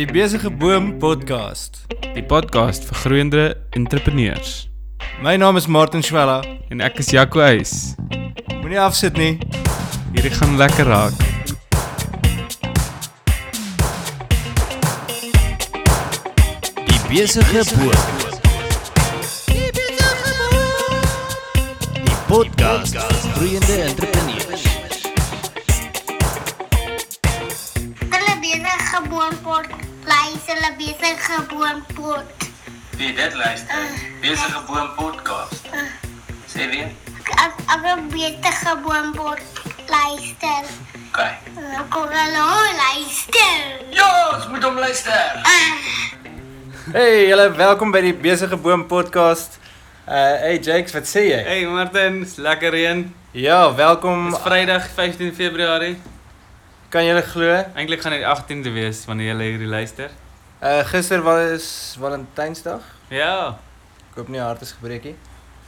Die besige boom podcast. Die podcast vir groeiende entrepreneurs. My naam is Martin Schwella. En ek is Jaco Eis. Moenie afsit nie. Hierdie gaan lekker raak. Die besige boom. Die podcast vir groeiende entrepreneurs. Lys hulle besig geboorpot. Wie dit luister? Besige boom podcast. Sê weer. Ek ek het besig geboorpot luister. OK. Ek kon hulle hoor luister. Ja, ons moet hom luister. Hey, julle welkom by die besige boom podcast. Uh hey Jakes, wat sê jy? Hey Martin, lekker reën. Ja, welkom. Dis Vrydag 15 Februarie. Kan julle glo? Eintlik gaan dit 18de wees wanneer jy hierdie luister. Uh gister was Valentynsdag. Ja. Ek hoop nie hart is gebreek nie.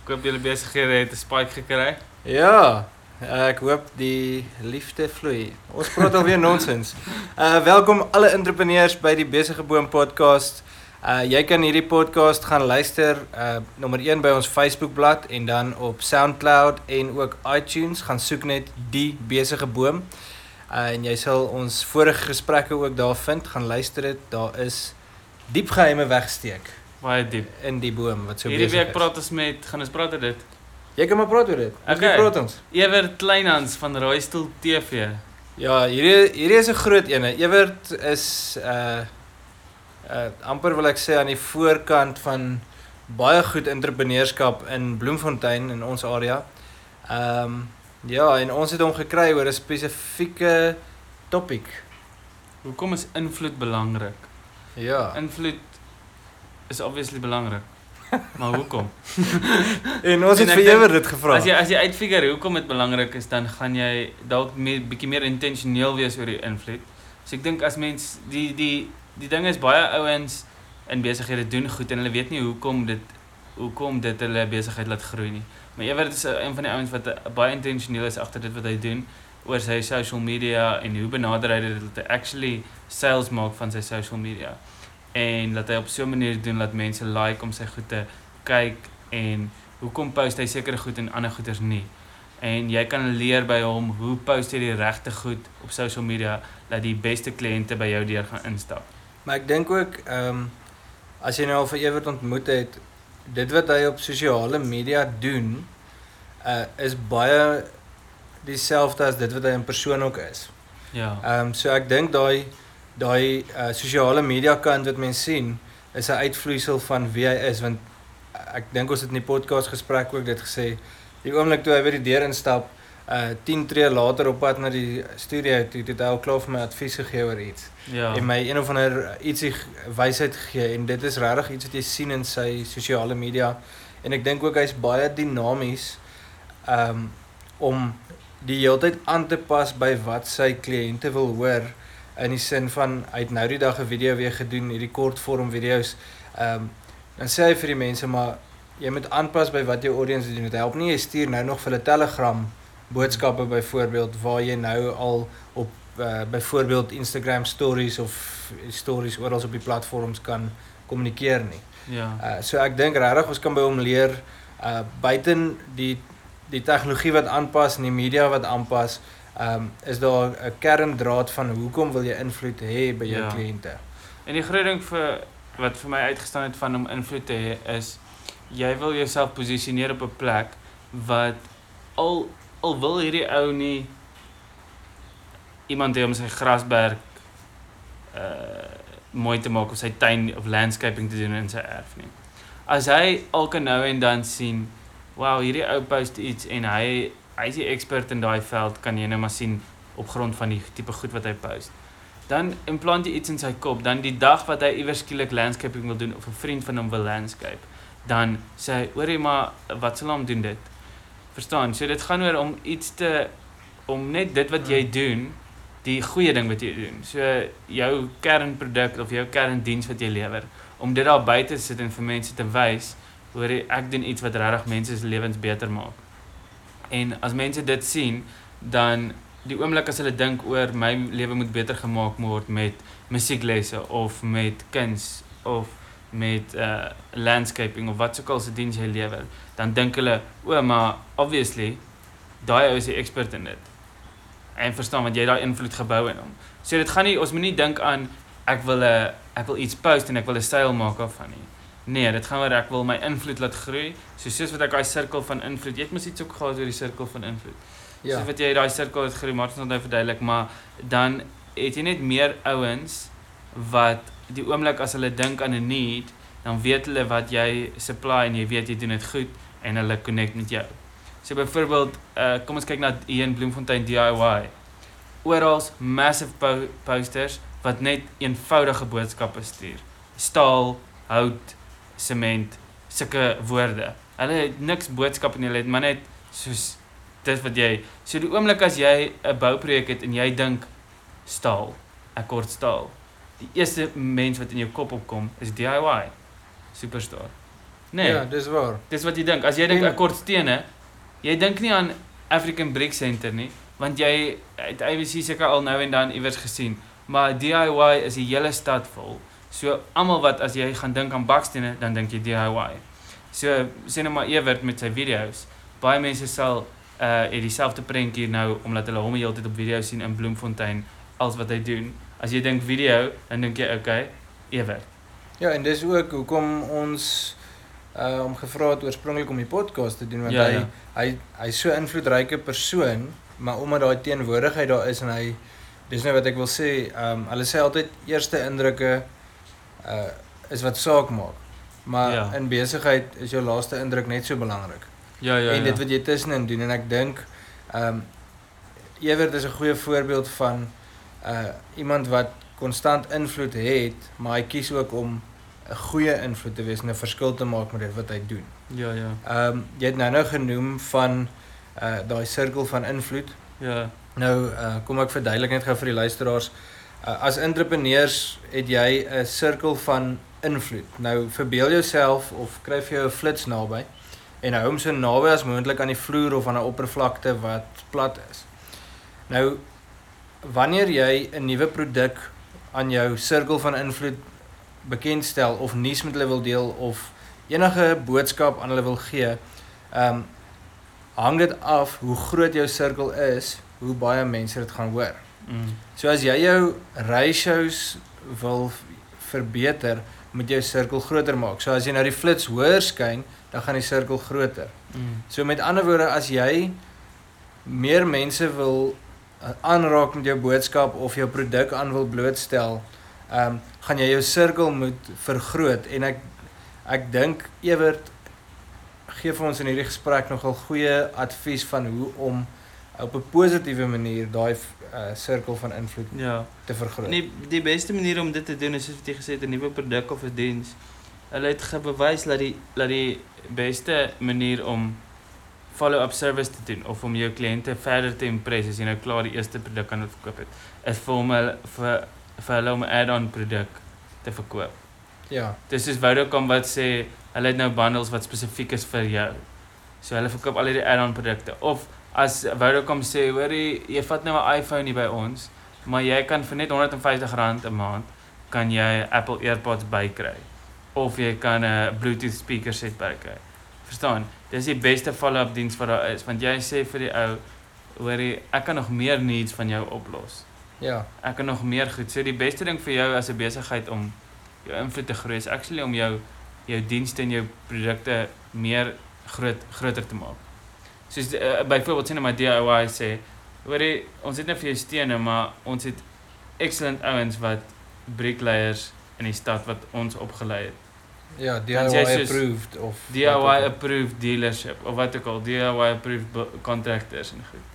Ek hoop julle besighede het 'n spike gekry. Ja, ek hoop die liefde vloei. Ons praat alweer nonsens. Uh welkom alle entrepreneurs by die Besige Boom podcast. Uh jy kan hierdie podcast gaan luister uh nommer 1 by ons Facebookblad en dan op SoundCloud en ook iTunes gaan soek net die Besige Boom. Uh en jy sal ons vorige gesprekke ook daar vind, gaan luister dit. Daar is diep geheime wegsteek Baie diep. in die boom wat so Hierdie besig week is. praat ons met gaan ons praat oor dit. Jy kan maar praat oor dit. Oké, Okay. praat ons. Ewert Kleinhans van Rooistoel TV. Ja, hierdie hierdie is 'n groot ene. Ewert is uh uh amper wil ek sê aan die voorkant van baie goed entrepreneurskap in Bloemfontein in ons area. Ehm um, ja, en ons het hom gekry oor 'n spesifieke topik. Hoekom is invloed belangrik? Ja. Invloed is obviously belangrik. Maar hoekom? En ons En het ek vir Ewert dit gevra. As jy as jy uitfigure hoekom dit belangrik is, dan gaan jy dalk meer bietjie meer intentioneel wees oor die invloed. So ek dink as mens die die die ding is baie ouens in besighede doen goed en hulle weet nie hoekom dit hoekom dit hulle besigheid laat groei nie. Maar Ewert is 'n een van die ouens wat uh, baie intentioneel is agter dit wat hy doen oor sy social media en hoe benader hy dit dat hy actually sales maak van sy social media. En dat hy op so 'n manier doen dat mense like om sy goed te kyk en hoekom post hy sekere goed en ander goeders nie. En jy kan leer by hom hoe post jy die regte goed op social media dat die beste kliënte by jou deur gaan instap. Maar ek dink ook ehm um, as jy nou al vir Ewert ontmoet het, dit wat hy op sosiale media doen, uh is baie dieselfde as dit wat hy in persoon ook is. Ja. Ehm um, so ek dink daai daai uh sosiale media kant wat mense sien is 'n uitvloeisel van wie hy is want ek dink ons het in die podcast gesprek ook dit gesê die oomblik toe hy by die deur instap uh 10 tree later op pad na die studio toe het hy al klaar vir my advies gegee oor iets. Ja. en my een of ander ietsie wysheid gegee en dit is regtig iets wat jy sien in sy sosiale media. En ek dink ook hy's baie dinamies um om die heeltyd aan te pas by wat sy kliënte wil hoor in die sin van hy het nou die dag 'n video weer gedoen hierdie kortvorm video's. Um dan sê hy vir die mense maar jy moet aanpas by wat jou audience doen. Dit help nie jy stuur nou nog vir hulle Telegram boodskappe byvoorbeeld waar jy nou al op uh, byvoorbeeld Instagram stories of stories oral op die platforms kan kommunikeer nie. Ja. Uh so ek dink regtig ons kan by hom leer uh buiten die die tegnologie wat aanpas en die media wat aanpas, um is daar 'n kerndraad van hoekom wil jy invloed hê by jou Ja. kliënte? En die groot ding vir wat vir my uitgestaan het van om invloed te hê is jy wil jouself posisioneer op 'n plek wat al al wil hierdie ou nie iemand hê om sy grasberg uh mooi te maak of sy tuin of landscaping te doen in sy erf nie. As hy elke nou en dan sien, wow, hierdie ou post iets en hy hy is die expert in daai veld, kan jy nou maar sien op grond van die tipe goed wat hy post dan implant jy iets in sy kop dan die dag wat hy iewers skielik landscaping wil doen of 'n vriend van hom wil landscape dan sê hy hoorie maar wat sal hom doen dit verstaan so dit gaan oor om iets te om net dit wat jy doen die goeie ding wat jy doen. So jou kernproduk of jou kerndiens wat jy lewer om dit daar buite te sit en vir mense te wys hoorie ek doen iets wat regtig mense se lewens beter maak. En as mense dit sien dan die oomblik as hulle dink oor my lewe moet beter gemaak word met musieklesse of met kuns of met uh landscaping of wat ook al se diens jy lewer, dan dink hulle, o, maar obviously daai ou is die expert in dit. En verstaan want jy daai invloed gebou in hom. So dit gaan nie ons moenie dink aan ek wil 'n ek wil iets post en ek wil 'n styl maak daarvan nie. Nee, dit gaan oor ek wil my invloed laat groei. So soos wat ek daai sirkel van invloed, jy het mos iets ook gehad oor die sirkel van invloed. Ja. Soos wat jy daai sirkel het groei, maar ons nou verduidelik, maar dan het jy net meer ouens wat die oomblik as hulle dink aan 'n need, dan weet hulle wat jy supply en jy weet jy doen dit goed en hulle connect met jou. So byvoorbeeld, uh kom ons kyk na Ian Bloemfontein DIY. Oral massive po posters wat net eenvoudige boodskappe stuur. Staal, hout, sement, sulke woorde. Hulle het niks boodskap in hulle het maar net soos dit wat jy so die oomblik as jy 'n bouprojek het en jy dink staal, akkord staal. Die eerste mens wat in jou kop opkom is DIY. Superstore. Nee. Ja, dis waar. Dis wat jy dink. As jy dink En- akkord stene, jy dink nie aan African Brick Center nie, want jy het ABC seker al nou en dan iewers gesien, maar DIY is die hele stad vol. So almal wat as jy gaan dink aan bakstene, dan dink jy DIY. So sê nou maar Ewert met sy video's. Baie mense sal uh het dieselfde prentjie nou omdat hulle hom die hele tyd op video sien in Bloemfontein als wat hy doen. As jy dink video, dan dink jy okay, Ewert. Ja, en dis ook hoekom ons uh hom gevra het oorspronklik om die podcast te doen want Ja, hy ja. hy hy's so 'n invloedryke persoon, maar omdat daai teenwoordigheid daar is en hy dis nou wat ek wil sê, ehm um, hulle sê altyd eerste indrukke uh is wat saak maak. Maar Ja. in besigheid is jou laaste indruk net so belangrik. Ja, ja, en dit wat jy tussenin doen en ek dink ehm um, Ewert is 'n goeie voorbeeld van uh iemand wat konstant invloed het, maar hy kies ook om 'n goeie invloed te wees en 'n verskil te maak met dit wat hy doen. Ja, ja. Ehm um, jy het nou nou genoem van uh daai sirkel van invloed. Ja. Nou uh kom ek verduidelik net gou vir die luisteraars. Uh, as entrepreneurs het jy 'n sirkel van invloed. Nou verbeel jouself of kry vir jou 'n flits naby en hou hom so naby as moontlik aan die vloer of aan 'n oppervlakte wat plat is. Nou wanneer jy 'n nuwe produk aan jou sirkel van invloed bekendstel of nuus met hulle wil deel of enige boodskap aan hulle wil gee, ehm um, hang dit af hoe groot jou sirkel is, hoe baie mense dit gaan hoor. Mm. So as jy jou ratios wil verbeter, moet jy jou sirkel groter maak. So as jy nou die flits hoër skyn, dan gaan die sirkel groter. Mm. So met ander woorde, as jy meer mense wil aanraak met jou boodskap of jou produk aan wil blootstel, ehm um, gaan jy jou sirkel moet vergroot en ek ek dink Ewert gee vir ons in hierdie gesprek nogal goeie advies van hoe om op 'n positiewe manier daai uh, sirkel van invloed Ja. te vergroot. Nee, die beste manier om dit te doen is soos wat jy gesê het 'n nuwe produk of 'n diens. Hulle het gewys dat die dat die beste manier om follow-up service te doen of om jou kliënte verder te impress as jy nou klaar die eerste produk aan hulle verkoop het, is vir hom hulle vir vir hulle om 'n add-on produk te verkoop. Ja. Dis soos Vodacom wat sê hulle het nou bundles wat spesifiek is vir jou. So hulle verkoop al hierdie add-on produkte of as Vodacom sê, hoorie, jy vat nou 'n iPhone hier by ons, maar jy kan vir net R150 'n maand kan jy Apple AirPods bykry of jy kan 'n Bluetooth speaker set bykry. Verstaan? Dis die beste follow-up diens wat daar is want jy sê vir die ou, hoorie, ek kan nog meer needs van jou oplos. Ja. Ek kan nog meer goed. So die beste ding vir jou as 'n besigheid om jou invloed te groei is actually om jou jou dienste en jou produkte meer groot groter te maak. Soos uh, byvoorbeeld sien my DIY sê, hoorie, ons het net vir jou stene, maar ons het excellent ouens wat bricklayers in die stad wat ons opgelei het. Ja, DIY soos approved of DIY approved dealership of wat ook al, DIY approved contractors en goed.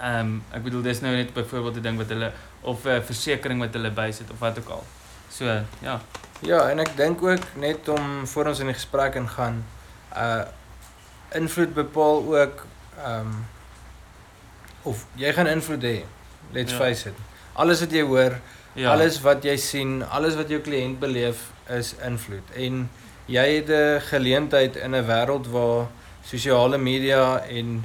Ehm um, ek bedoel dis nou net byvoorbeeld 'n ding wat hulle of 'n uh, versekering wat hulle bysit of wat ook al. So, ja. Ja, en ek dink ook net om voor ons in die gesprek ingaan, uh invloed bepaal ook ehm um, of jy gaan invloed hê. Let's Ja. face it. Alles wat jy hoor, ja. alles wat jy sien, alles wat jou kliënt beleef is invloed. En jy het 'n geleentheid in 'n wêreld waar sosiale media en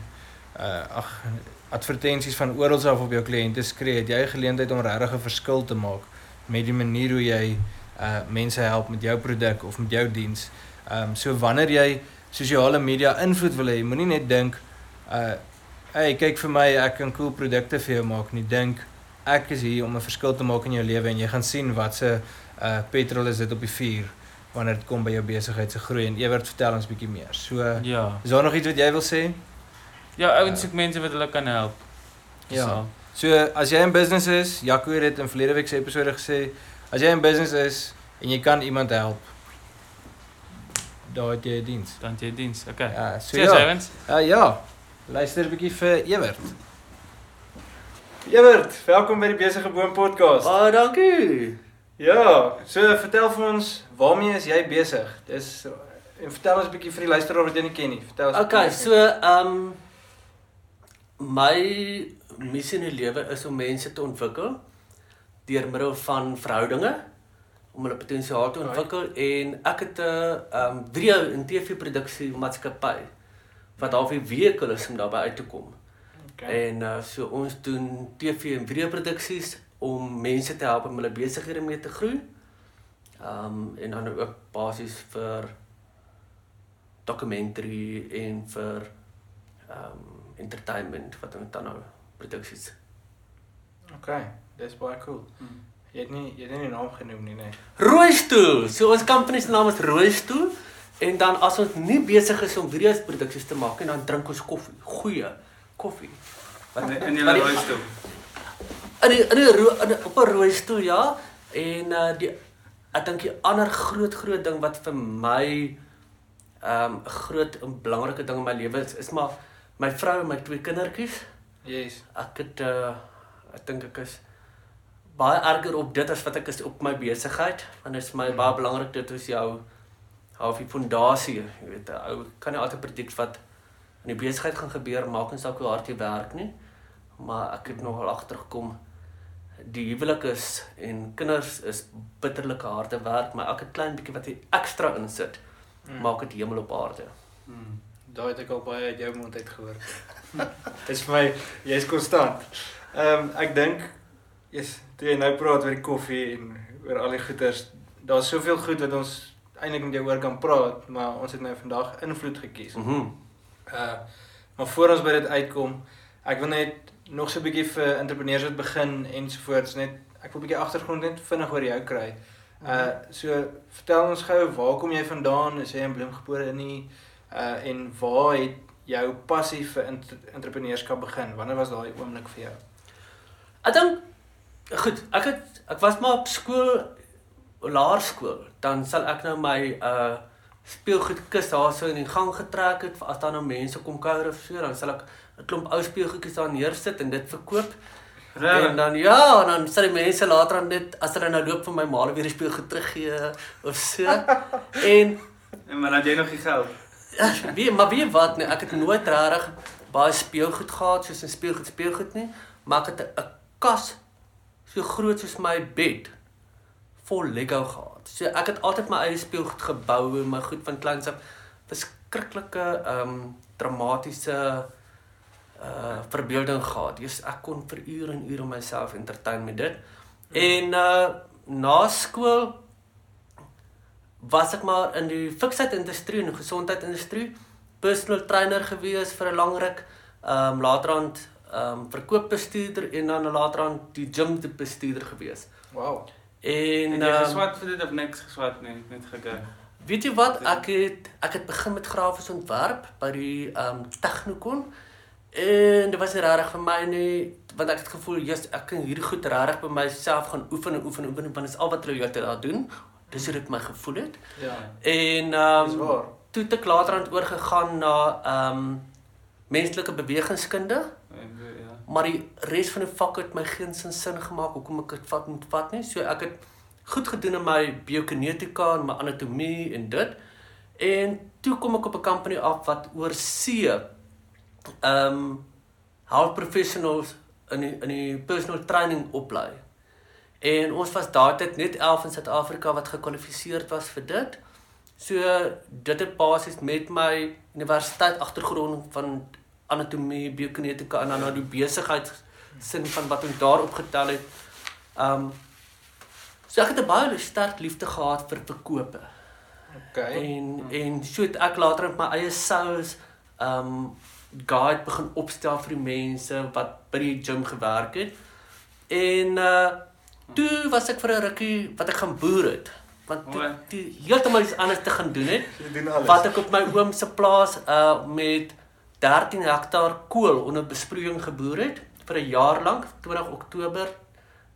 uh ag advertensies van oral af op jou kliënte skree, het jy 'n geleentheid om regtig 'n verskil te maak met die manier hoe jy uh mense help met jou produk of met jou diens. Ehm um, so wanneer jy sosiale media invloed wil hê, moenie net dink uh hey, kyk vir my, ek kan cool produkte vir jou maak nie. Dink ek is hier om 'n verskil te maak in jou lewe en jy gaan sien wat se uh petrol is dit op die vuur wanneer dit kom by jou besigheid se groei en Ewert vertel ons bietjie meer. So Ja. is daar nog iets wat jy wil sê? Ja, ouens soek mense wat hulle kan help. Ja. So, So as jy in business is, Jaco het dit in verlede week se episode gesê, as jy in business is en jy kan iemand help, het jy 'n diens. dan jy diens. Okay. Ja, so Cheers, ja. ouens. Uh, ja. Luister 'n bietjie vir Ewert. Ewert, welkom by die Besige Boom podcast. Baie dankie. Ja, so vertel vir ons, waarmee is jy besig? Dis en vertel ons 'n bietjie vir die luisteraar wat jy nie ken nie. Vertel ons. Okay, so ehm um, my missie in die lewe is om mense te ontwikkel deur middel van verhoudinge om hulle potensiaal te ontwikkel en ek het 'n ehm um, video en TV produksie maatskappy wat half die week is om daarby uit te kom. Okay. En uh, so ons doen TV en video produksies om mense te help om hulle besighede mee te groei. Ehm um, en dan ook basies vir documentary en vir ehm um, entertainment wat ons dan nou produksies. Okay, dis baie cool. Jy het nie jy het nie die naam genoem nie, nee. Rooistoel. So ons company se naam is Rooistoel en dan as ons nie besig is om video's produksies te maak en dan drink ons koffie, goeie koffie. Wat In die- rooistoel. In die, in die ro, in die, op 'n rooi stoel ja en uh die ek dink die ander groot groot ding wat vir my ehm 'n groot en belangrike ding in my lewe is is maar my vrou en my twee kindertjies. Yes. Ek het uh ek dink ek is baie erger op dit as wat ek is op my besigheid want dit is my baie belangrik dit is jou half die fondasie, jy weet, ou kan nie altyd predik wat in die besigheid gaan gebeur maak nie saak hoe hard jy werk nie. Maar ek het nogal agtergekom die huwelik is en kinders is bitterlike harde werk, maar elke klein bietjie wat jy ekstra insit, Mm. maak dit hemel op aarde. Mm. Daai het ek al baie uit jou mond uit gehoor. Dis vir my jy's konstant. Ehm um, ek dink jy's toe jy nou praat oor die koffie en oor al die goeters, daar's soveel goed wat ons eintlik met jou oor kan praat, maar ons het nou vandag invloed gekies. Mhm. Uh maar voor ons by dit uitkom, ek wil net nog so 'n bietjie vir entrepreneurs wat begin ensovoorts net ek wil 'n bietjie agtergrond net vinnig oor jou kry. Uh so vertel ons gou waar kom jy vandaan? Is jy in Bloemgebore nie? Uh en waar het jou passie vir int entrepreneurskap begin? Wanneer was daai oomblik vir jou? Ek dink goed, ek het ek was maar op skool laerskool, dan sal ek nou my uh speelgoedkis daarso in die gang getrek het as daar nou mense kom kuier of so, dan sal ek 'n klomp ou speelgoedjies daar neersit en dit verkoop. En dan ja, en dan sal die mense later aan dit as hulle nou loop vir my maal weer die speelgoed teruggee of so. en En maar dan jy nog die geld. Ja, wie maar wie wat nee, ek het nooit regtig baie speelgoed gehad soos 'n speelgoed speelgoed nie, maar ek het 'n kas so groot soos my bed vol Lego gehad. So ek het altyd my eie speelgoed gebou en my goed van kleins af verskriklike ehm um, dramatiese uh verbeelding gehad. Dis ek kon vir ure en ure myself entertain met dit. En uh na skool was ek maar in die fiksheid-industrie en die gesondheidsindustrie, personal trainer gewees vir 'n lang ruk, ehm um, laterand ehm um, verkoopbestuurder en dan laterand die gym bestuurder gewees. Wow. En En jy ehm, geswat vir dit of niks geswat nie, net gekyk. Weet jy wat? Ek het ek het begin met grafiese ontwerp by die ehm um, Technikon. En dit was regtig vir my nie, want ek het gevoel jy's ek kan hierdie goed regtig by myself gaan oefen en oefen en oefen want dit is al wat jy daar doen. Dis hoe dit my gevoel het. Ja. En ehm um, toe het ek laterand oorgegaan na ehm um, menslike bewegingskunde, Ja. maar die res van die vak het my geen sin sin gemaak hoekom ek dit vat moet vat nie. So ek het goed gedoen in my biokinetika en my anatomie en dit. En toe kom ek op 'n company af wat oor see um, health professionals in die, in die personal training oplei. En ons was daai tyd net 11 in Suid-Afrika wat gekwalifiseer was vir dit. So dit het basies met my universiteit agtergrond van anatomie, biokinetika en dan nou die besigheid sin van wat ons daar opgetel het. Um So ek het 'n baie sterk liefde gehad vir verkope. Okay. En en so het ek later met my eie sales um guide begin opstel vir die mense wat by die gym gewerk het. En uh toe was ek vir 'n rukkie wat ek gaan boer het. Want toe, toe heeltemal iets anders te gaan doen het. Doen. Wat ek op my oom se plaas uh met 13 hektaar kool onder besproeiing geboer het vir 'n jaar lank, 20 Oktober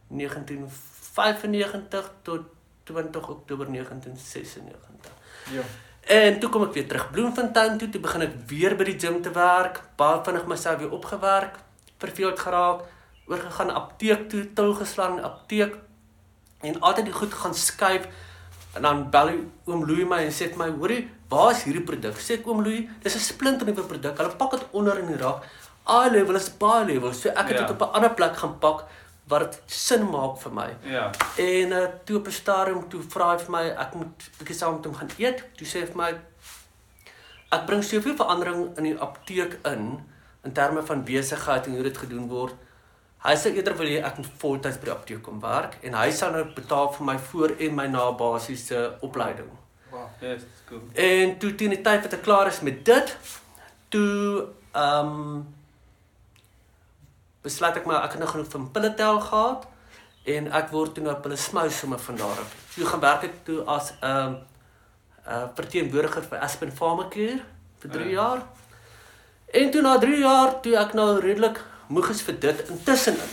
1995 tot 20 Oktober 1996. Ja. En toe kom ek weer terug Bloemfontein toe, toe begin ek weer by die gym te werk, baie vinnig myself weer opgewerk, verveeld geraak, oorgegaan apteek toe, til geslaan apteek en altyd die goed gaan skuif en dan bel oom Louis my en sê vir my, "Hoorie, waar is hierdie produk?" Sê ek oom Louis, "Dis 'n splinternuwe produk. Hulle pak dit onder in die rak. Eye level is baie level." So ek het Ja. dit op 'n ander plek gaan pak wat dit sin maak vir my. Ja. En uh, toe op 'n stadium toe vra hy vir my ek moet bietjie saam met hom gaan eet. Toe sê hy vir my ek bring soveel verandering in die apteek in in terme van besigheid en hoe dit gedoen word. Hy sê eerder wil jy ek moet voltyds by die apteek kom werk en hy sal nou betaal vir my voor en my na basiese opleiding. Wow. Yes, cool. En toe teen die tyd wat ek klaar is met dit, toe ehm um, besluit ek maar ek het nou genoeg van pille tel gehad en ek word toe nou pille smous sommer van daar af. Toe gaan werk ek toe as 'n um, uh verteenwoordiger vir Aspen Pharmacare vir 3 Ja. jaar. En toe na 3 jaar toe ek nou redelik moeg is vir dit intussenin.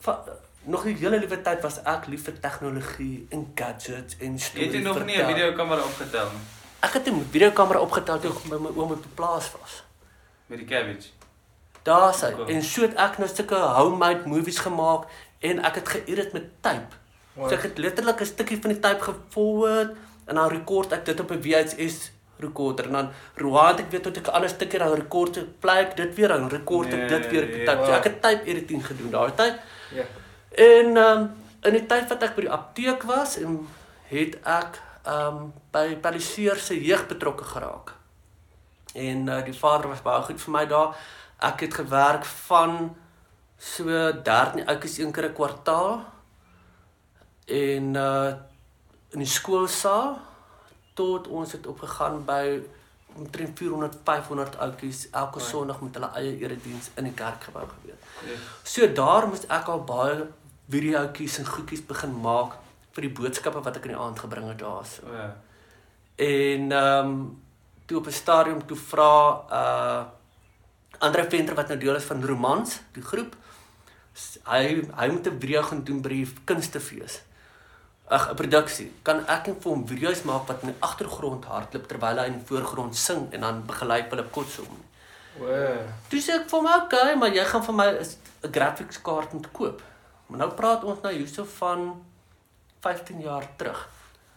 Va, nog die hele liewe tyd was ek lief vir tegnologie en gadgets en stories. Het jy nog nie 'n vertel. videokamera opgetel nie Ek het 'n videokamera opgetel toe ek by my oom op die plaas was. met die cabbage? Daar sy Cool. en so het ek nou sulke homemade movies gemaak en ek het geëdit met tape. Wow. So ek het letterlik 'n stukkie van die tape geforward en dan rekord ek dit op 'n VHS rekorder en dan rewind ek weer tot ek 'n ander stukkie dan rekord ek play ek dit weer dan rekord ek Nee, dit weer op die nee, tape. So wow. ek het tape editing gedoen daai tyd. Ja. En ehm um, in die tyd wat ek by die apteek was en het ek ehm um, by Paliseer se jeug betrokke geraak. En uh, die vader was baie goed vir my daar. Ek het gewerk van so 13 oudjies een keer 'n kwartaal en uh in die skoolsaal tot ons het opgegaan by omtrent 400 500 oudjies elke Right. Sondag met hulle eie erediens in die kerkgebou gewees. Yes. So daar moes ek al baie videoetjies en goedjies begin maak vir die boodskappe wat ek in die aand gebring het daarso. O ja. En ehm um, toe op 'n stadium toe vra uh Andre Venter wat nou deel is van Romans, die groep. Hy hy moet 'n video gaan doen by die kunstefees. Ag, 'n produksie. Kan ek net vir hom video's maak wat in die agtergrond hardloop terwyl hy in die voorgrond sing en dan begeleid hulle kotsom. Wow. Toe sê ek vir hom, "Oké, okay, maar jy gaan vir my 'n graphics kaart moet koop." Maar nou praat ons nou hierso van 15 jaar terug.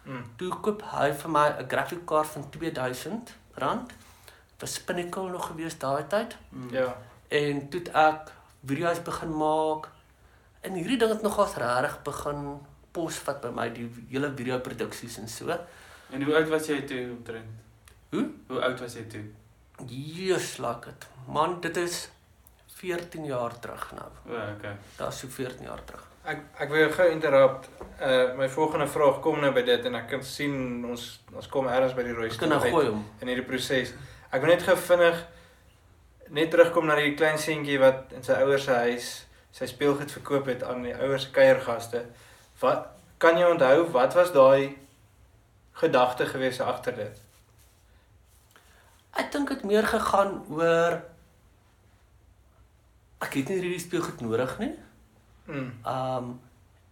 Mm. Toe koop hy vir my 'n graphic kaart van R2000 rand. Was Pinnacle nog gewees daai tyd. Mm. Ja. En toe ek video's begin maak. En hierdie ding het nogals regtig begin posvat by my die hele video produksies en so. En hoe oud was jy toe omtrent? Hoe? Hoe oud was jy toe? Jesus, laat dit. Man, dit is 14 jaar terug nou. O, ja, okay. Is so 14 jaar terug. Ek ek wil jou gou interrupt. Uh my volgende vraag kom nou by dit en ek kan sien ons ons kom ergens by die rooi Ek kan nou stoel gooi hom. in hierdie proses. Ek wil net gou vinnig net terugkom na die klein seentjie wat in sy ouers se huis sy speelgoed verkoop het aan die ouers se kuiergaste. Wat kan jy onthou wat was daai gedagte gewees agter dit? Ek dink dit meer gegaan oor ek het nie hierdie speelgoed nodig nie. Mm. Um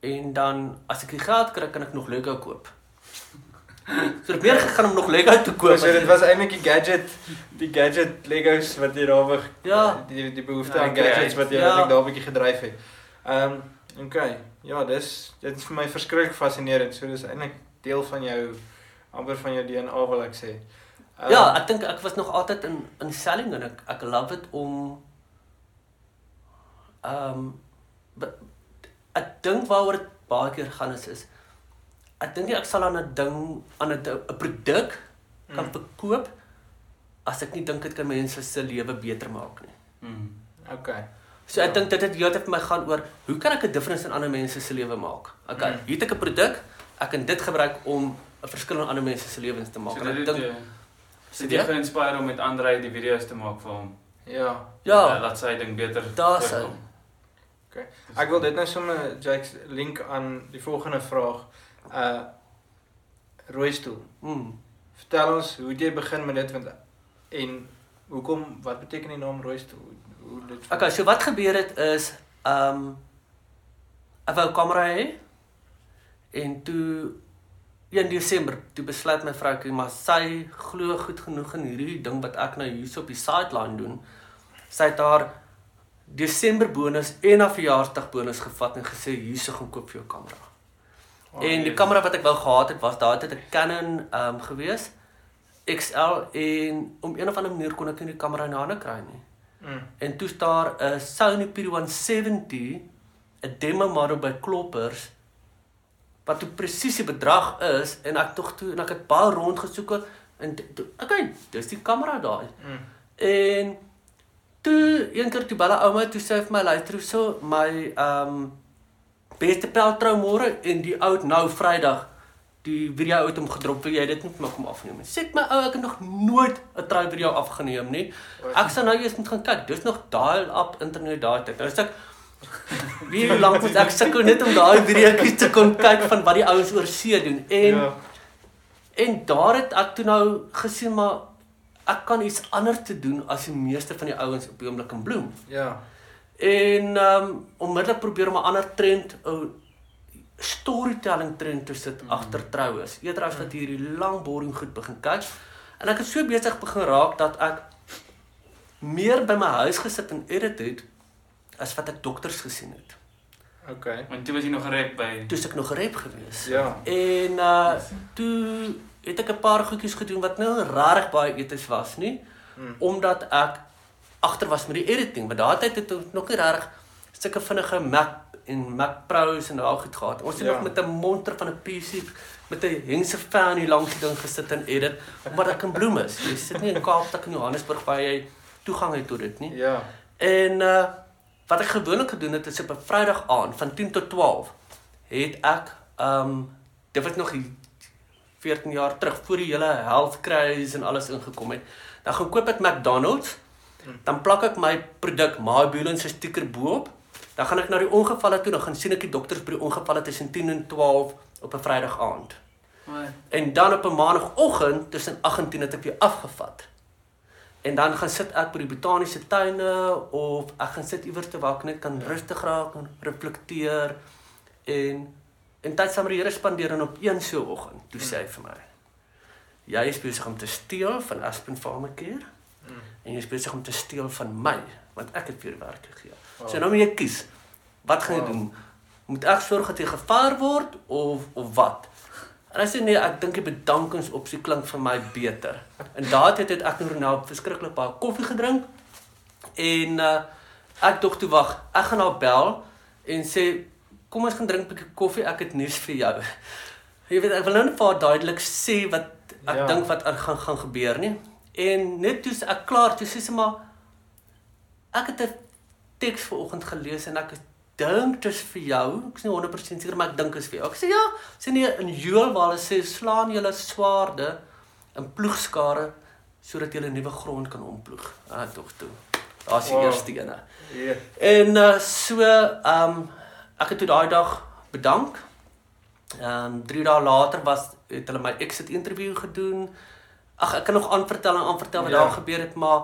en dan as ek die geld kry kan ek nog Lego koop. So het meer gegaan om nog Lego te koop. So dit was eintlik die gadget die gadget Legos wat jy daar weg Ja. die die behoefte Ja, aan gadgets wat jy Ja. eintlik daar 'n bietjie gedryf het. Ehm um, okay. Ja, dis dit is vir my verskriklik fascinerend. So dis eintlik deel van jou amper van jou DNA wil ek sê. Ehm, Ja, ek dink ek was nog altyd in in selling en ek ek love dit om um be- ek dink waaroor dit baie keer gaan is is ek dink nie ek sal aan 'n ding aan 'n 'n produk kan Mm. verkoop as ek nie dink dit kan mense se lewe beter maak nie. Mm. Okay. So ek Ja. dink dit het heeltyd vir my gaan oor hoe kan ek 'n difference in ander mense se lewe maak? Okay, Mm. hier het ek 'n produk, ek kan dit gebruik om 'n verskil in ander mense se lewens te maak. So En dit ek dink jou sit jy geïnspireer om met Andre die video's te maak vir hom. Ja. ja, Uh, laat sy ding beter. Daar's hy. voorkom. Ek wil dit nou sommer Jake link aan die volgende vraag. Uh rooi stoel. mm, Vertel ons hoe jy begin met dit want en hoekom wat beteken die naam rooi stoel? Hoe, hoe dit Okay, so wat gebeur het is um ek wou kamera hê en toe 1 Desember toe besluit my vroukie maar sy glo goed genoeg in hierdie ding wat ek nou hier op die sideline doen. Sy het haar Desember bonus en haar verjaarsdag bonus gevat en gesê hierso gaan koop vir jou kamera. Oh, en die nee. kamera wat ek wou gehad het was daai tyd 'n Canon um gewees XL en om een of ander manier kon ek nie die kamera in die hande kry nie. Mm. En toe staar 'n Sony P170 'n demo model by Kloppers wat toe presies die bedrag is en ek tog toe en ek het baie rond gesoek en toe- okay, dis die kamera daai. Mm. En toe een keer toe belle ouma toe sê vir my luister so my ehm um, beste peltrou môre en die oud nou Vrydag die video uit hom gedrop wil jy dit net maar kom afneem. Sê ek my ou ek het nog nooit 'n trou video afgeneem nie. Ek sal nou eers moet gaan kyk. Dis nog dial up internet tyd. Nou sê ek wie lank moet ek sukkel net om daai videoetjies te kon kyk van wat die ouens oor see doen. En ja. En daar het ek toe nou gesien maar ek kan iets anders te doen as die meeste van die ouens op die oomblik in bloem. Ja. En um, onmiddellik probeer om 'n ander trend, 'n storytelling trend te sit mm. agter troues. Eerder as wat hierdie lang boring goed begin kyk. En ek het so besig begin raak dat ek meer by my huis gesit en edit het as wat ek dokters gesien het. Okay. Want toe was jy nog gerep by Toe ek nog gerep gewees. Ja. En uh toe het ek 'n paar goedjies gedoen wat nou regtig baie eties was, nie? Mm. Omdat ek agter was met die editing, want daai tyd het ons nog nie regtig sulke vinnige Mac en Mac Pro's en daai goed gehad. Ons het Ja. nog met 'n monster van 'n PC met 'n hengse fan hier langs die ding gesit en edit, omdat ek in Bloem is. Jy sit nie in Kaapstad en Johannesburg waar jy toegang het tot dit nie. Ja. En uh wat ek gewoonlik gedoen het is op 'n Vrydag aand van 10 tot 12 het ek um dit was nog hier 14 jaar terug voor die hele health craze en alles ingekom het. Dan gaan koop ek McDonald's. Dan plak ek my produk MyBulance se stiker bo-op. Dan gaan ek na die ongevalle toe, dan gaan sien ek die dokters by die ongevalle tussen 10 en 12 op 'n Vrydag aand. En dan op 'n maandagooggend tussen 8 en 10 het ek weer afgevat. En dan gaan sit ek by die botaniese tuine of ek gaan sit iewers te waar ek net kan rustig raak en reflekteer en en tyd saam met die Here spandeer en op een so oggend toe sê hy vir my jy is besig om te steel van Aspen Pharmacare Mm. En jy is besig om te steel van my want ek het vir jou werk gegee. Wow. So nou moet jy kies. Wat gaan jy Wow. doen? Moet ek sorg dat jy gevaar word of of wat? En hy sê nee, ek dink die bedankingsopsie klink vir my beter. En daardie tyd het ek en Ronald verskriklik baie koffie gedrink. En uh ek dog toe wag, ek gaan haar bel en sê kom ons gaan drink 'n bietjie koffie, ek het nuus vir jou. Jy weet ek wil nou net vir haar duidelik sê wat ek ja. dink wat er gaan gaan gebeur nie. En net toe ek klaar, toe sê sy maar ek het 'n teks vanoggend gelees en ek dink dit is vir jou. Ek is nie 100% seker maar ek dink dit is vir jou. Ek sê ja, sê nee in Joel waar hulle sê slaan julle swaarde in ploegskare sodat 'n nuwe grond kan omploeg. Ah tog toe. Daar's die Wow. eerste ene. Ja. En uh, so ehm um, ek het toe daai dag bedank. Ehm um, 3 dae later was het hulle my exit interview gedoen. Ag ek kan nog aanvertel en aanvertel wat Ja. daar gebeur het, maar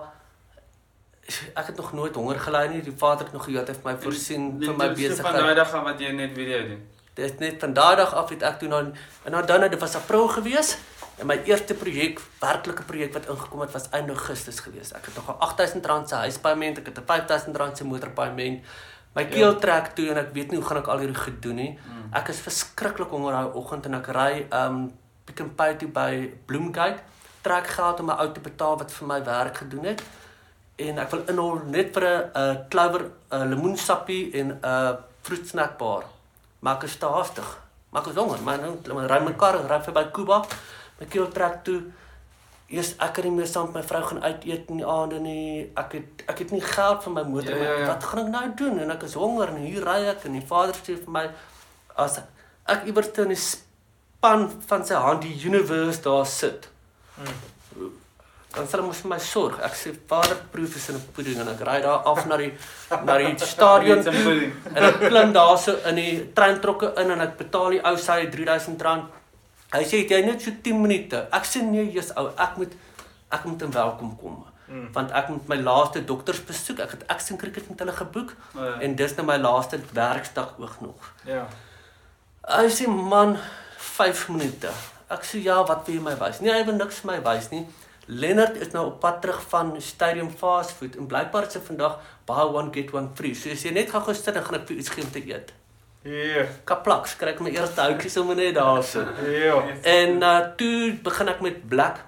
ek het nog nooit honger gely nie. Die Vader het nog gehoor het my voorsien vir my Van daai besigheid. dag af wat jy net video doen. Dit net van daai dag af het ek toe nou en nou dan dit was April gewees en my eerste projek, werklike projek wat ingekom het was einde Augustus gewees. Ek het nog 'n R8000 se huispaaiement, ek het 'n R5000 se motorpaaiement. My keel Ja. trek toe en ek weet nie hoe gaan ek al hierdie goed doen nie. Mm. Ek is verskriklik honger daai oggend en ek ry um Pick n Pay toe by Bloemgate. Trek geld om my ou te betaal wat vir my werk gedoen het. En ek wil inhol net vir 'n uh, clover, 'n lemoensappie en 'n uh, vroegsnackbar. Maar ek is te haastig. Maar ek is honger, maar nou ry my kar ry verby Kuba. My keel trek toe Eers ek het nie meer saam met my vrou gaan uit eet in die aande nie. Ek het ek het nie geld vir my motor Ja, nie. ja, ja. Wat gaan ek nou doen? En ek is honger en hier ry ek en die vader sê vir my as ek iewers in die span van sy hand die universe daar sit. Dan sal mos vir my sorg. Ek sê vader proef is in 'n pudding en ek ry daar af na die na die stadion En ek klim daarso in die treintrokke in en ek betaal die ou sy R3000. Hy sê jy net so 10 minute. Ek sê nee, jy's ou, ek moet ek moet in welkom kom. Mm. Want ek moet my laaste doktersbesoek. Ek het Action Cricket met hulle geboek Oh, ja. en dis nou my laaste werksdag ook nog. Ja. Hy sê man, 5 minute. Ek sê ja, wat wil jy my wys? Nee, hy wil niks vir my wys nie. Lennard is nou op pad terug van Stadium Fast Food en blykbaar is dit vandag buy one get one free. So as jy net gaan gesit en gaan ek vir iets gee om te eet. Ja. Kaplaks, kry ek my eerste houtjies om net daar so. Ja. En uh toe begin ek met Black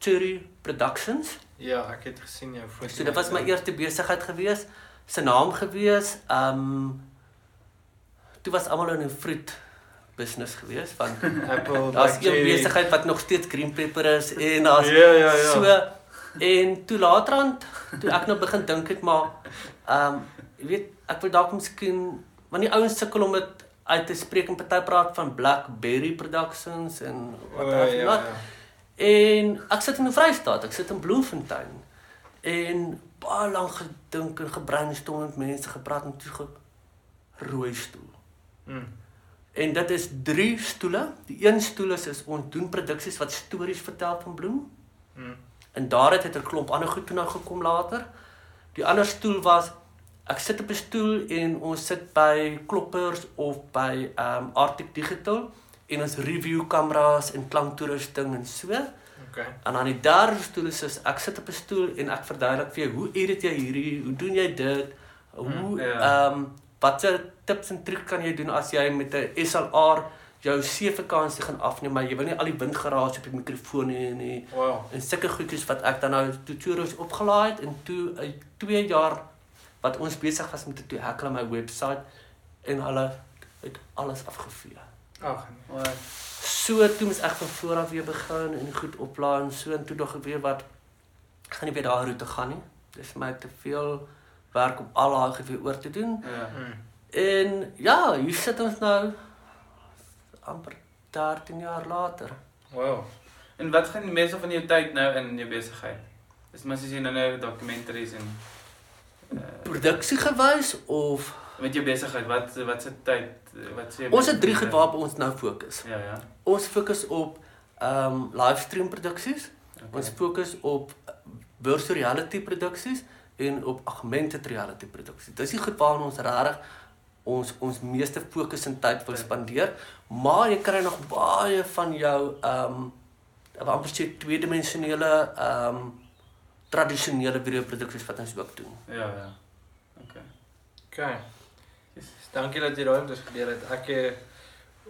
Cherry Productions. Ja, ek het gesien jou foto. So dit was my eerste besigheid gewees. Sy naam gewees. Um toe was almal in 'n fruit business gewees want Apple. daar's een Cherry. besigheid wat nog steeds green pepper is en daar's Ja, ja, ja. so en toe laterand toe ek nou begin dink het maar um jy weet ek wil dalk miskien want die ouens sukkel om dit uit te spreek en party praat van Blackberry Productions en wat ja, have you ja, not. ja. En ek sit in die Vrystaat, ek sit in Bloemfontein. En baie lank gedink en gebrainstorm met mense gepraat en toe ge rooi stoel. Mm. En dit is drie stoele. Die een stoel is, is ons doen produksies wat stories vertel van bloem. Mm. En daaruit het 'n klomp ander goed toe nou gekom later. Die ander stoel was ek sit op 'n stoel en ons sit by kloppers of by um Arctic Digital en ons review kameras en klanktoerusting en so. Okay. En dan die derde stoel is soos ek sit op 'n stoel en ek verduidelik vir jou hoe edit jy hierdie, hoe doen jy dit? Hoe Mm, ehm ja. um, watter tips en triks kan jy doen as jy met 'n SLR jou seevakansie gaan afneem, maar jy wil nie al die windgeraas op die mikrofoon hê nie. Wow. En sulke goedjies wat ek dan nou tutorials opgelaai het en toe uit 2 jaar wat ons besig was met 'n toe hekkel my webwerf en hulle het alles afgevee. Ag, So toe moes ek van voor af weer begin en goed oplaai en so en toe dog ek weer wat gaan nie weer daai roete gaan nie. Dis vir my te veel werk om al daai goed weer oor te doen. Ja. mm. En ja, hier sit ons nou amper 13 jaar later. wow. En wat gaan die meeste van jou tyd nou in jou besigheid? Is maar soos jy nou nou documentaries en uh, Produksie gewys of met jou besigheid, wat wat se tyd wat sê ons het drie goed waarop ons nou fokus. Ja, ja. Ons fokus op ehm um, livestream produksies. Okay. Ons fokus op virtual reality produksies en op augmented reality produksies. Dis die goed waarna ons regtig ons ons meeste fokus en tyd wil Ja. spandeer, maar jy kry nog baie van jou ehm um, wat amper sê tweedimensionele ehm um, tradisionele videoproduksies wat ons ook doen. Ja, ja. Okay. Okay. Yes. Dankie dat jy daai ons gedeel het. Ek eh,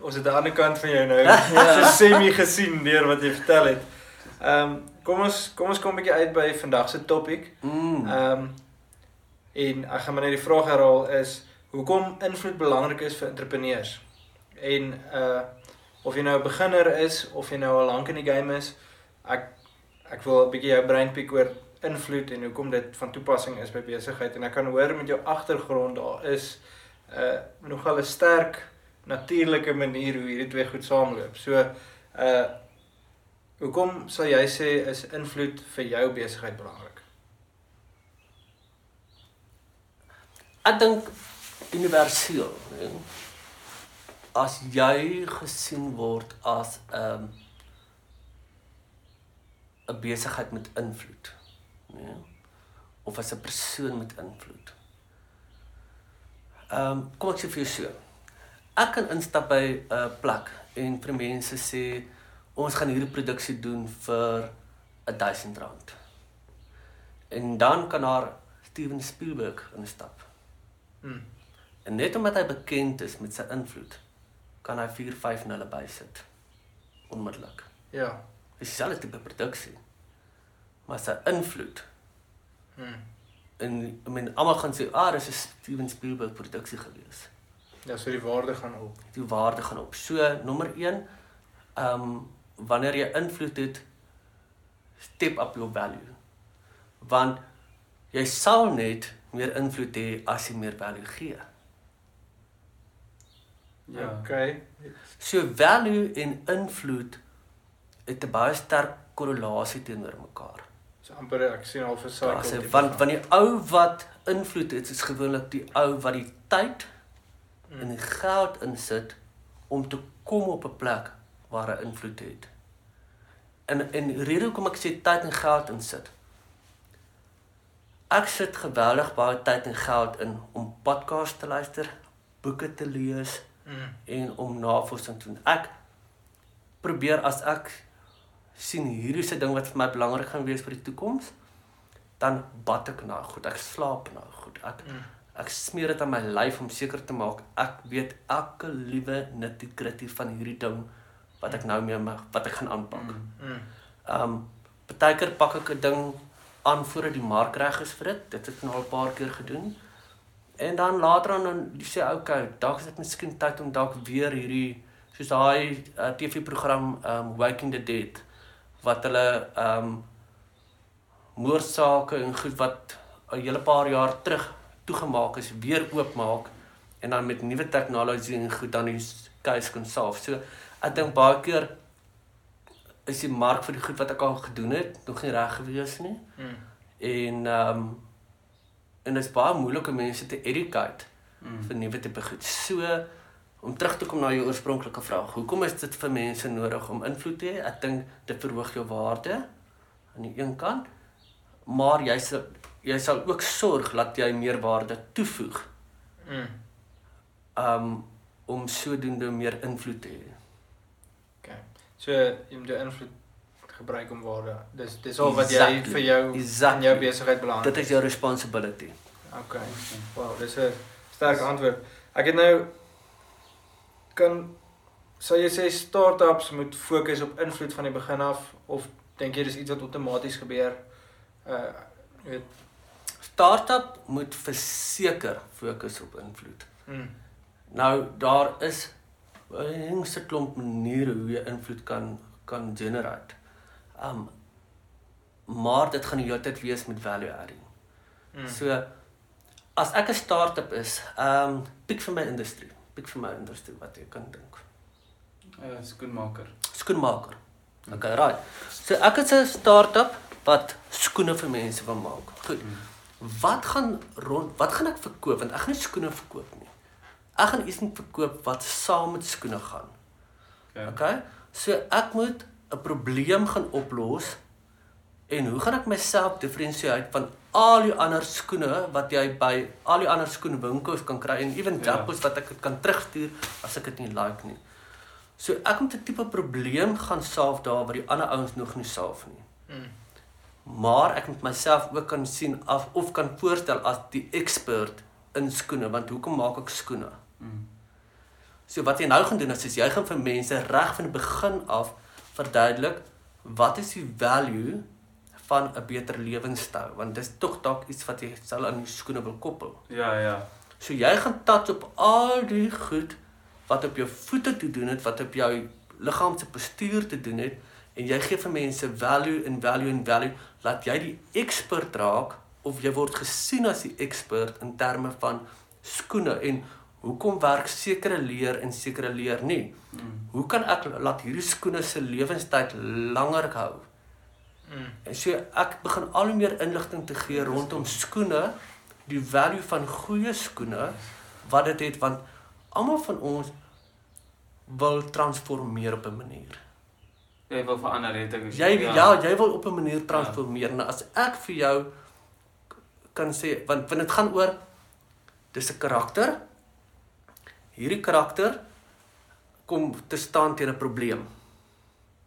ons het aan die ander kant van jou nou so semi gesien deur wat jy vertel het. Ehm um, kom ons kom ons kom 'n bietjie uit by vandag se topik. Mm. Ehm um, en ek gaan maar net die vraag herhaal is hoekom invloed belangrik is vir entrepreneurs. En uh of jy nou 'n beginner is of jy nou al lank in die game is, ek ek wil 'n bietjie jou brein piek oor invloed en hoekom dit van toepassing is by besigheid en ek kan hoor met jou agtergrond daar is 'n uh, nogal 'n sterk natuurlike manier hoe hierdie twee goed saamloop. So uh hoekom sal jy sê is invloed vir jou besigheid belangrik? Ek dink universeel? As jy gesien word as 'n um, 'n besigheid met invloed, né? Of as 'n persoon met invloed. Ehm um, kom ek sê vir jou so. Ek kan instap by 'n uh, plek en vir mense sê ons gaan hierdie produksie doen vir R1000. En dan kan daar Steven Spielberg instap. Hmm. En net omdat hy bekend is met sy invloed, kan hy 4, 5 nulle bysit. Onmiddellik. Ja. Dis dieselfde tipe produksie. Maar sy invloed Hmm. en I mean almal gaan sê, "Ah, dis 'n Steven Spielberg produksie gewees." Ja, so die waarde gaan op. Die waarde gaan op. So, nommer 1, ehm um, wanneer jy invloed het, step up your value. Want jy sal net meer invloed hê as jy meer value gee. Ja. Okay. So value en invloed het 'n baie sterk korrelasie teenoor mekaar. So amper ek sien al vir cycle. so, tipe want van- van die ou wat invloed het, is gewoonlik die ou wat die tyd Mm. en die geld insit om te kom op 'n plek waar hy invloed het. En en rede hoekom ek sê tyd en geld insit. Ek sit geweldig baie tyd en geld in om podcasts te luister, boeke te lees Mm. en om navorsing te doen. Ek probeer as ek sien hierdie is 'n ding wat vir my belangrik gaan wees vir die toekoms, dan bad ek nou goed, ek slaap nou goed. Ek Mm. ek smeer dit aan my lyf om seker te maak ek weet elke liewe nitty-gritty van hierdie ding wat ek nou mee mag, wat ek gaan aanpak. Mm. Mm. Um partykeer pak ek 'n ding aan voordat die mark reg is vir dit. Dit het ek nou al 'n paar keer gedoen. En dan later dan dan sê ek, okay, dalk is dit miskien tyd om dalk weer hierdie soos daai uh, TV-program um Waking the Dead wat hulle um moordsake en goed wat 'n hele paar jaar terug toegemaak is weer oopmaak en dan met nuwe tegnologie en goed dan die case kan solve. So ek dink baie keer is die mark vir die goed wat ek al gedoen het nog nie reg gewees nie. Mm. En ehm um, en dit is baie moeilik om mense te educate Mm. vir nuwe tipe goed. So om terug te kom na jou oorspronklike vraag, hoekom is dit vir mense nodig om invloed te hê? Ek dink dit verhoog jou waarde aan die een kant, maar jy sal jy sal ook sorg dat jy meer waarde toevoeg Mm. um om sodoende meer invloed te hê. So jy moet jou invloed gebruik om waarde. Dis dis al wat jy Exactly. vir jou in Exactly. jou besigheid belangrik. Dit is jou responsibility. Okay. Wow, dis 'n sterk antwoord. Ek het nou kan sou jy sê startups moet fokus op invloed van die begin af of dink jy dis iets wat outomaties gebeur? Uh jy weet. Startup moet verseker fokus op invloed. Mm. Nou daar is 'n hengse klomp maniere hoe jy invloed kan kan generate. Um maar dit gaan die hele tyd wees met value adding. Mm. So as ek 'n startup is, um piek vir my industrie, piek vir my industrie wat jy kan dink. Uh, skoenmaker. Skoenmaker. Okay, right. So ek is 'n startup wat skoene vir mense wil maak. Goed. Wat gaan rond wat gaan ek verkoop want ek gaan nie skoene verkoop nie. Ek gaan iets moet verkoop wat saam met skoene gaan. Okay. Okay? So ek moet 'n probleem gaan oplos en hoe gaan ek myself diferensieer van al die ander skoene wat jy by al die ander skoenwinkels kan kry en ewen Ja. Zappos wat ek kan terugstuur as ek dit nie like nie. So ek moet 'n tipe probleem gaan solve daar wat die ander ouens nog nie solve nie. Mm. Maar ek moet myself ook kan sien af of kan voorstel as die expert in skoene want hoekom maak ek skoene? Mm. So wat jy nou gaan doen is, is jy gaan vir mense reg van die begin af verduidelik wat is die value van 'n beter lewenstyl want dis tog dalk iets wat jy sal aan die skoene wil koppel. Ja, ja. So jy gaan touch op al die goed wat op jou voete te doen het, wat op jou liggaam se postuur te doen het en jy gee vir mense value en value en value laat jy die expert raak of jy word gesien as die expert in terme van skoene en hoekom werk sekere leer en sekere leer nie. Mm. Hoe kan ek laat hierdie skoene se lewenstyd langer hou? Mm. En so ek begin al hoe meer inligting te gee rondom skoene, die value van goeie skoene wat dit het want almal van ons wil transformeer op 'n manier. Jy wil verander het ek. Jy ja, ja jy wil op 'n manier transformeer. Nou as ek vir jou kan sê want want dit gaan oor dis 'n karakter. Hierdie karakter kom te staan teen 'n probleem.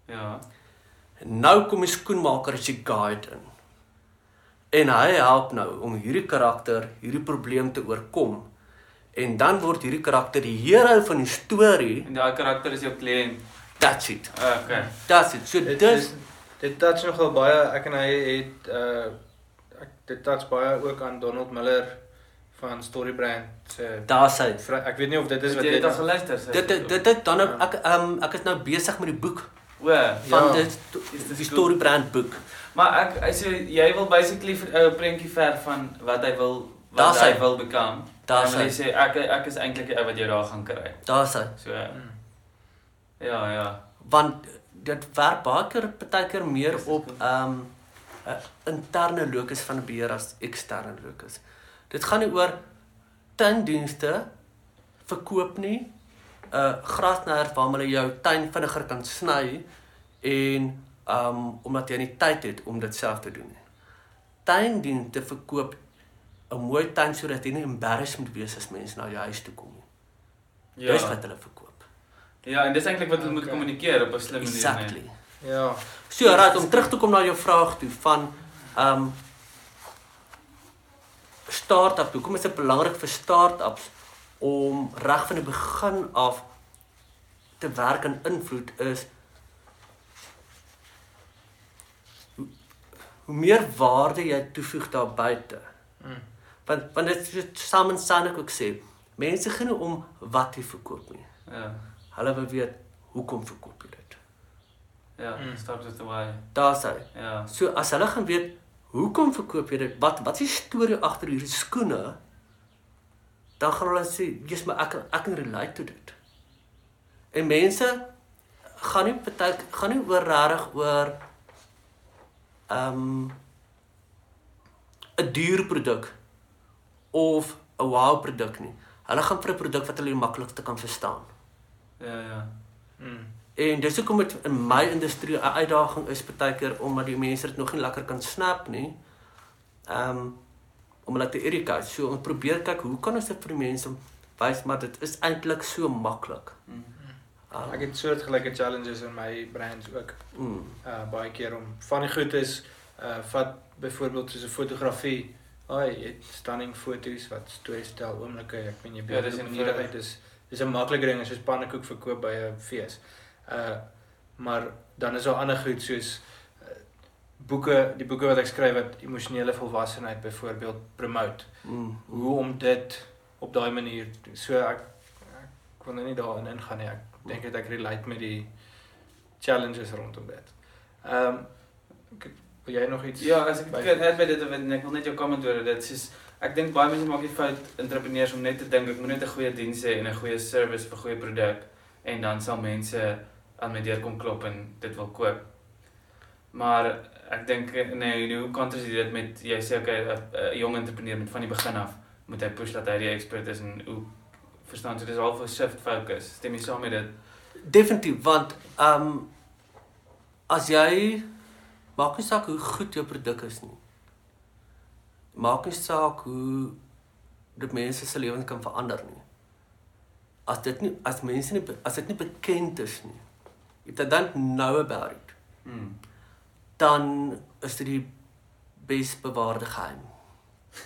Ja. En nou kom die skoenmaker as die guide in. En hy help nou om hierdie karakter hierdie probleem te oorkom. En dan word hierdie karakter die hero van die storie. En daai karakter is jou kliënt. That's it. Okay. That's it. So Dit dis is dit touch nogal baie ek en hy het uh ek dit touch baie ook aan Donald Miller van Storybrand se daar's hy. ek weet nie of dit is wat jy dit al geluister? sy- Dit dit dit, dan ook, ek um, ek is nou besig met die boek O, van Ja. dit die goed? story brand boek. maar ek hy sê jy wil basically 'n ou prentjie verf van wat hy wil wat Daar's hy wil become. Daar's hy sê ek ek is eintlik die ou wat jou daar gaan kry. Daar's hy. So Mm. ja, ja. Want dit werk baie keer partykeer meer Dis op ehm 'n interne locus van 'n beheer as eksterne locus. Dit gaan nie oor tuindienste verkoop nie 'n uh, grasnyer waar hulle jou tuin vinniger kan sny en um omdat jy nie tyd het om dit self te doen nie. Tuindienste verkoop 'n mooi tuin sodat jy nie embarrassed moet wees as mense na jou huis toe kom nie. Ja. Dis wat hulle verkoop. Ja, en dis eintlik wat hulle moet Okay. kommunikeer op 'n slim manier. Exactly. Ja. So, raad om terug te kom na jou vraag toe van um start-up. Hoekom is dit belangrik vir start-ups om reg van die begin af te werk aan invloed is hoe, hoe meer waarde jy toevoeg daar buite. Mm. Want want dit is saam en saam ook sê, mense gaan nie om wat jy verkoop nie. Ja. Hulle wil weet hoekom verkoop jy dit. Ja, Mm. start with the why. Daar's hy. Ja. So as hulle gaan weet hoekom verkoop jy dit? Wat wat is die storie agter hierdie skoene? Dan gaan hulle sê, "Jesus, maar ek kan ek kan relate to dit." En mense gaan nie party gaan nie oor regtig oor ehm 'n duur produk of 'n wow produk nie. Hulle gaan vir 'n produk wat hulle die maklikste kan verstaan. Ja, ja. Mm. En dis hoekom dit in my industrie 'n uitdaging is partykeer omdat die mense dit nog nie lekker kan snap nie. Ehm um, om hulle te educate. So ons probeer kyk hoe kan ons dit vir die mense wys maar dit is eintlik so maklik. Mm. Um, Ek het soortgelyke challenges in my brands ook. mm, Uh baie keer om van die goed is uh vat byvoorbeeld soos 'n fotografie. Ai, jy het stunning foto's wat stories stel oomblikke. Ek meen jy Ja, beeld dis dit op 'n manier uit dis dis 'n maklike ding as jy pannekoek verkoop by 'n fees. Uh maar dan is daar ander goed soos uh, boeke, die boeke wat ek skryf wat emosionele volwassenheid byvoorbeeld promote. mm, Hoe om dit op daai manier so ek ek kon nou nie daarin ingaan nie. Ek dink dit ek relate met die challenges rondom dit. Ehm um, ek- wil jy nog iets Ja, as ek kyk net by dit en ek wil net jou comment oor dit. Is ek dink baie mense maak die fout entrepreneurs om net te dink ek moet net 'n goeie diens hê en 'n goeie service vir 'n goeie produk en dan sal mense aan my deur kom klop en dit wil koop. Maar ek dink nee, nou hoe kontras jy dit met jy sê okay, 'n jong entrepreneur met van die begin af moet hy push dat hy die expert is en hoe verstaan jy dis half 'n shift focus. Stem jy saam met dit? definitief want ehm um, as jy maak nie saak hoe goed jou produk is nie. Maak nie saak hoe dit mense se lewens kan verander nie. As dit nie as mense nie as dit nie bekend is nie. If they don't know about it, Hmm. dan is dit die bes bewaarde geheim.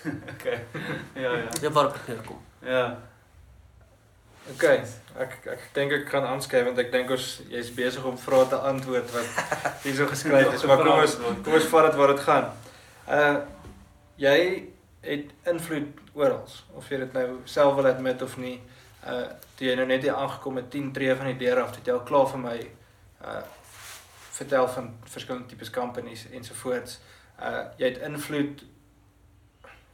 Okay. ja, ja. Dit waar dit neerkom. Ja. OK. Ek ek dink ek gaan aanskryf want ek dink ons jy's besig om vrae te antwoord wat hierso geskryf is, maar kom ons kom ons vat dit waar dit gaan. Uh jy het invloed oral of jy dit nou self wil admit of nie. Uh toe jy nou net hier aangekom het 10 tree van die deur af, het jy al klaar vir my uh vertel van verskillende tipes companies ensovoorts. Uh jy het invloed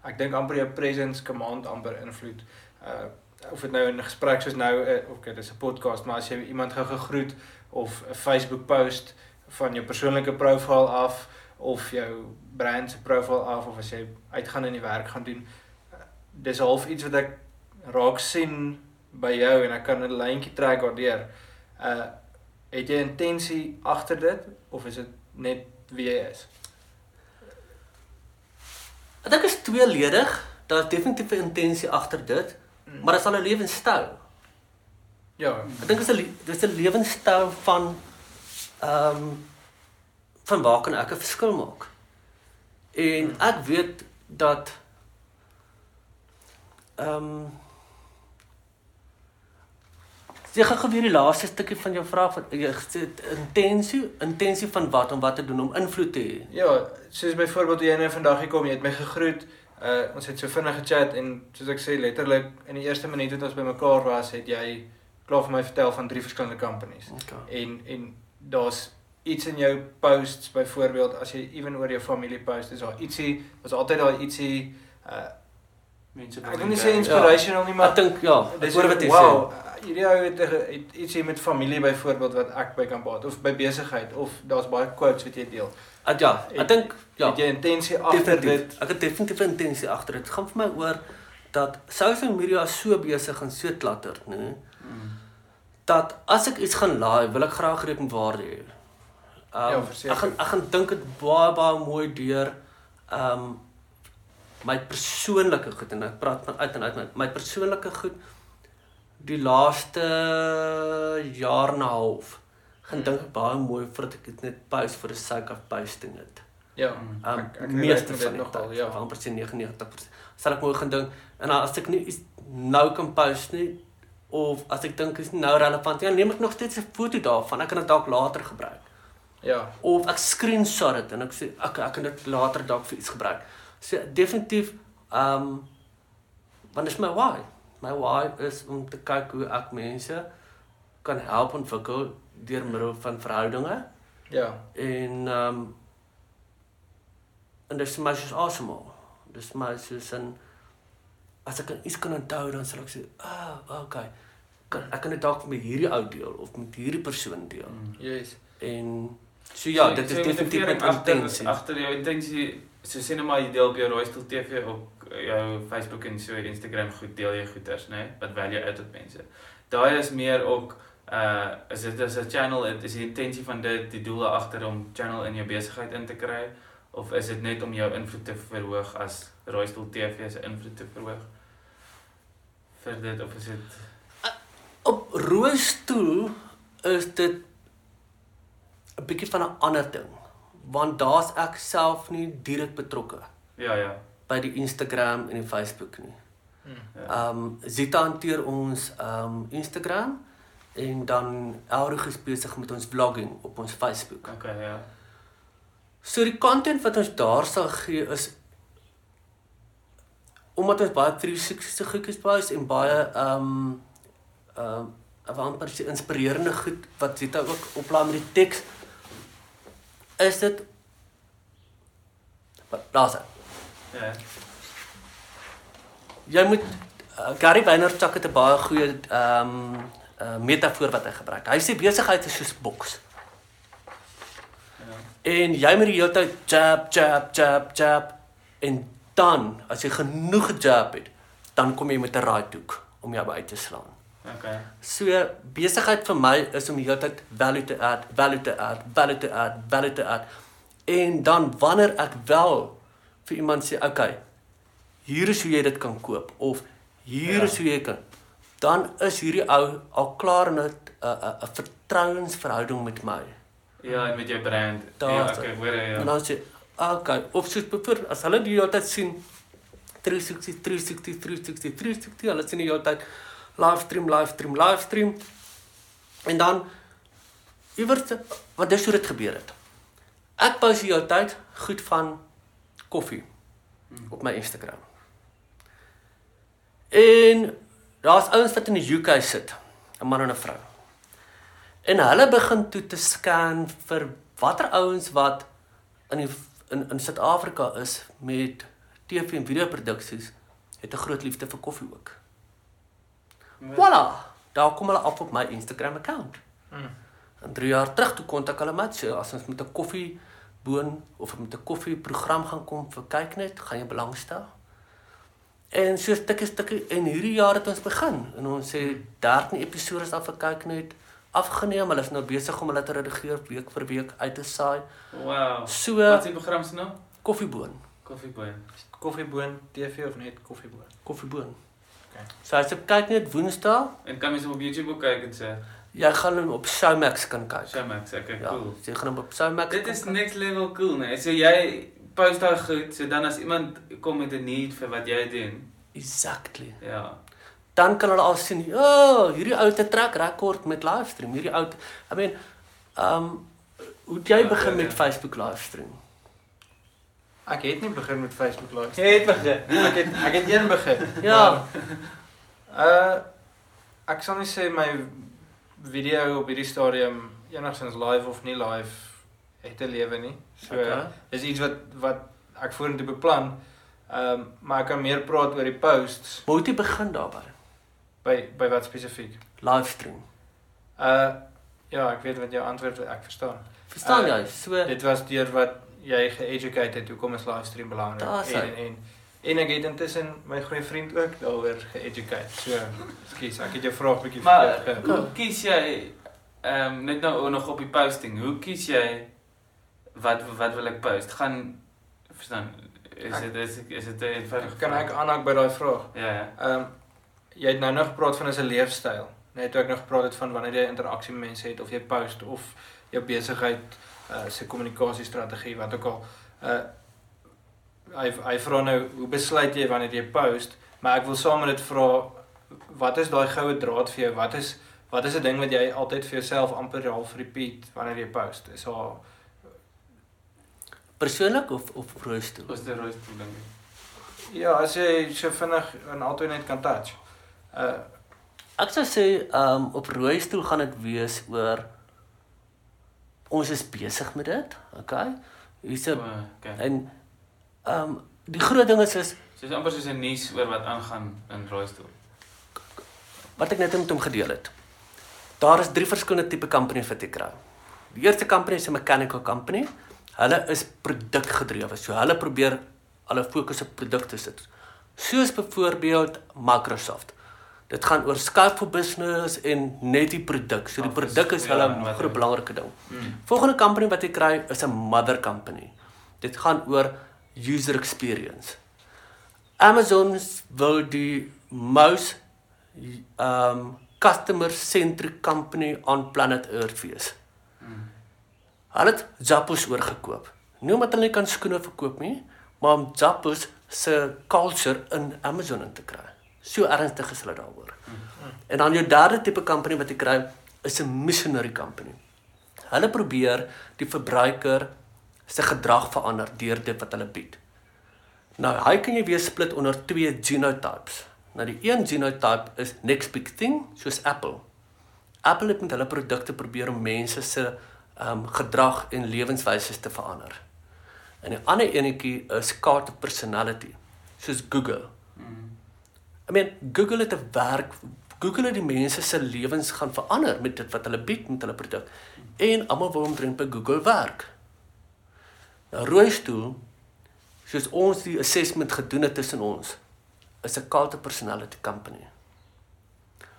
ek dink amper jou presence command amper invloed. Uh of dit nou in 'n gesprek soos nou uh, okay, dis 'n podcast, maar as jy iemand gou gegroet of 'n Facebook post van jou persoonlike profiel af of jou brand se profiel af of as jy uitgaan in die werk gaan doen, dis half iets wat ek raak sien by jou en ek kan 'n lyntjie trek daardeur. Uh het jy intensie agter dit of is dit net wie jy is? Ek dink dit is tweeledig. Daar's definitief 'n intensie agter dit, maar dit is al 'n lewenstyl. ja, Ek dink dit is 'n le- dis 'n lewenstyl van ehm um, van waar kan ek 'n verskil maak? En ek weet dat ehm um, Jy gaan geweer die laaste stukkie van jou vraag van jy gesê intensie, intensie van wat om wat te doen om invloed te hê. Ja, soos byvoorbeeld jy nou vandag hier kom, jy het my gegroet. Uh ons het so vinnig gechat en soos ek sê letterlik in die eerste minuut wat ons bymekaar was, het jy klaar vir my vertel van drie verskillende companies. Okay. En en daar's iets in jou posts byvoorbeeld as jy ewen oor jou familie post is daar ietsie was altyd daar ietsie uh Mense ek wil nie sê inspirational nie maar Ek dink ja, dis oor wat jy wow, sê. Hierdie ou het, het ietsie met familie byvoorbeeld wat ek by kan baat of by besigheid of daar's baie quotes wat jy deel. Ek ja, ek dink ja, Het jy intensie agter dit? Ek het definitief intensie agter dit. Dit gaan vir my oor dat social media so besig en so klatter, nê? Mm. Dat as ek iets gaan laai, wil ek graag rekenwaarde hê. Ja, Um, verseker. ek gaan ek gaan dink dit baie baie mooi deur. Um my persoonlike goed en ek praat van uit en uit my, my persoonlike goed die laaste jaar en 'n half gaan dink ek baie mooi voordat ek dit net post vir die sake of posting dit. Ja. Um, Ek- ek meeste van dit nogal, ja. amper sê 99%. Sal ek mooi gaan dink en as ek nie iets nou kan post nie of as ek dink is nou relevant dan neem ek nog steeds 'n foto daarvan. Ek kan dit dalk later gebruik. Ja. Of ek screenshot dit en ek sê ek ek kan dit later dalk vir iets gebruik. So definitief um want dit is my why. My why is om te kyk hoe ek mense kan help ontwikkel deur middel van verhoudinge Ja. en um en dis vir my soos asemhaal. Dis my soos 'n as ek iets kan onthou dan sal ek sê, "Ah, oh, okay. Kan ek kan dit dalk met hierdie ou deel of met hierdie persoon deel." Mm. Yes. En so ja, dit is definitief met intensie. Agter jou intensie, so sê net maar jy deel op jou Roystoel TV op jou Facebook en so Instagram goed deel jy goeders, nê, nee, wat value uit tot mense. Daai is meer ook uh is dit is 'n channel, dit is die intensie van dit, die doel agter om channel in jou besigheid in te kry of is dit net om jou invloed te verhoog as Roystoel TV se invloed te verhoog? Vir dit of is dit Op Roosstoel is dit 'n bietjie van 'n ander ding, want daar's ek self nie direk betrokke ja ja. By die Instagram en die Facebook nie. Mm. ja. Um Zita hanteer ons um Instagram en dan Elrig is besig met ons vlogging op ons Facebook. Okay, ja. So die content wat ons daar sal gee is omdat ons baie 360 goedjies post en baie um um amper se inspirerende goed wat Zita ook oplaai met die teks is dit daar's. Ja. Jy moet uh, Gary Vaynerchuk het 'n baie goeie ehm um, uh, metafoor wat hy gebruik. Hy sê besigheid is soos boks. Ja. En jy moet die hele tyd jab jab jab jab en dan as jy genoeg gejab het, dan kom jy met 'n right hook om jou uit te slaan. Okay. So besigheid vir my is om die hele tyd value te add, value te add, value te add, value te add. En dan wanneer ek wel vir iemand sê, "Oké, okay, hier is hoe jy dit kan koop of hier Ja. is hoe jy kan." Dan is hierdie ou al klaar in 'n 'n vertrouensverhouding met my. Ja, en met jou brand. Daar ja, okay, hoor jy, En ja. dan sê, "Ah, "Okay, of soos bijvoorbeeld as hulle die hele tyd sien 360 360 360 360, hulle sien die hele tyd livestream livestream livestream en dan iewers wat dis hoe dit gebeur het. Ek post die hele tyd goed van koffie op my Instagram. En daar's ouens wat in die UK sit, 'n man en 'n vrou. En hulle begin toe te scan vir watter ouens wat in die in in Suid-Afrika is met TV en videoproduksies het 'n groot liefde vir koffie ook. Voilà, daar kom hulle af op my Instagram account. Mm. En 3 jaar terug toe kontak hulle my sê as ons met 'n koffie boon of met 'n koffieprogram gaan kom vir kyk net, gaan jy belangstel. En so stukkie stukkie en hierdie jaar het ons begin en ons sê 13 episode af vir kyk net afgeneem. Hulle is nou besig om hulle te redigeer week vir week uit te saai. Wow. So Wat is die program se naam? koffieboon, Koffieboon. Koffieboon TV of net koffieboon? koffieboon. Okay. So as jy kyk net Woensdae, En kan mens hom op YouTube ook kyk en sê, jy gaan hom op Showmax kan kyk. Showmax, okay, Ja, cool. so jy gaan hom op Showmax. Dit is next level cool, nee. So jy post daai goed, so dan as iemand kom met 'n need vir wat jy doen, Exactly. ja. dan kan hulle al sien, "O, oh, hierdie ou te trek rekord met livestream. Hierdie ou, I mean, um hoe jy Ja, begin ja, met ja. Facebook livestream? Ek het nie begin met Facebook live. Jy het begin. Ek het ek het een begin. Ja. Uh ek sal nie sê my video op hierdie stadium enigstens live of nie live het 'n lewe nie. So Okay. dis iets wat wat ek vorentoe beplan. Ehm um, maar ek kan meer praat oor die posts Hoe het jy begin daarbey? by by wat spesifiek. Livestream. Uh ja, ek weet wat jou antwoord ek verstaan. Verstaan Uh, jy? So Dit was deur wat jy ge-educate het hoekom is livestream belangrik en, en en ek het intussen my goeie vriend ook daaroor ge-educate. So, skus, ek het jou vraag bietjie Maar verkeerd ge- hoe kies jy ehm um, net nou nog op die posting. Hoe kies jy wat wat wil ek post? Gaan verstaan is dit is is dit 'n eenvoudige Kan ek vraag? aanhaak by daai vraag? Ja ja. Ehm um, jy het nou nog gepraat van 'n leefstyl. Net toe ek nog gepraat het van wanneer jy interaksie met mense het of jy post of jou besigheid uh se kommunikasiestrategie wat ook al. Uh hy hy vra nou hoe besluit jy wanneer jy post? Maar ek wil saam met dit vra wat is daai goue draad vir jou? Wat is wat is 'n ding wat jy altyd vir jouself amper half repeat wanneer jy post? Is daar persoonlik of of rolstoel? Ons die rooi stoel ding. ja, as jy so vinnig en altyd net kan touch. Uh Ek sou sê um op rolstoel gaan dit wees oor ons is besig met dit, okay? Hier's 'n O, Okay. en um die groot ding is is So dis amper soos 'n nuus oor wat aangaan in rooi stoel. wat ek net met hom gedeel het. Daar is drie verskillende tipe companies wat jy kry. Die eerste company is 'n mechanical company. Hulle is produkgedrewe. So hulle probeer hulle fokus op produkte sit. Soos byvoorbeeld Microsoft. Dit gaan oor Skype for Business en net die produk. So die produk is ja, hulle wat groot belangrike ding. Mm. Volgende company wat jy kry is 'n mother company. Dit gaan oor user experience. Amazon wil die most um customer centric company on planet Earth wees. Mm. Hulle het Zappos oorgekoop. Nie omdat hulle nie kan skoene verkoop nie, maar om Zappos se culture in Amazon in te kry. So ernstig is hulle daaroor. En dan jou derde tipe company wat jy kry is 'n missionary company. Hulle probeer die verbruiker se gedrag verander deur dit wat hulle bied. Nou, hy kan jy weer split onder twee genotypes. Nou die een genotype is next big thing, soos Apple. Apple het met hulle produkte probeer om mense se um, gedrag en lewenswyse te verander. En die ander enetjie is cult personality, soos Google. Mm. I mean, Google het 'n werk Google het die mense se lewens gaan verander met dit wat hulle bied met hulle produk. En almal wil omtrent by Google werk. Nou Rooistoel soos ons die assessment gedoen het tussen ons is 'n cult of personality company.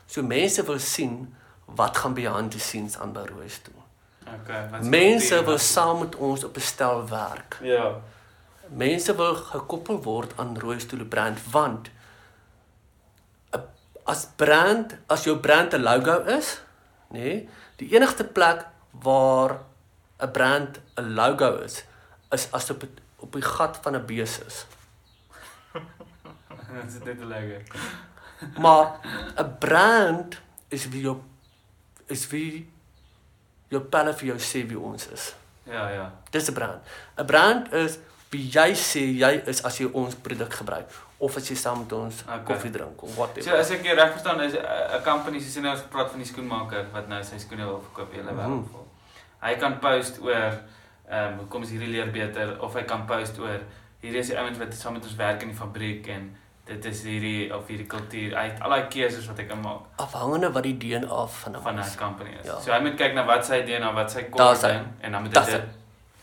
So mense wil sien wat gaan behind the scenes aan by Rooistoel. Okay. Mense wil saam met ons op 'n stel werk. Ja. Mense wil gekoppel word aan Rooistoel brand want 'n- as brand, as jou brand 'n logo is, nê, nee, die enigste plek waar 'n brand 'n logo is, is as op op die gat van 'n bees is. Dit is net lekker. Maar 'n brand is wie jou is wie jou pelle vir jou sê wie ons is. Ja, ja. Dis 'n brand. 'n Brand is wie jy sê jy is as jy ons produk gebruik of as jy saam met ons Okay. koffie drink of So whatever. as ek jou reg verstaan is 'n 'n company soos nou ons gepraat van die skoenmaker wat nou sy skoene wil verkoop hele Mhm. wêreld vol. Hy kan post oor ehm um, hoekom is hierdie leer beter of hy kan post oor hierdie is die ouens wat saam met ons werk in die fabriek en dit is hierdie of hierdie kultuur. Hy het al daai keuses wat kan maak Afhangende wat die DNA van van 'n is. company is. Ja. So hy moet kyk na wat sy DNA, wat sy core ding en dan moet hy dit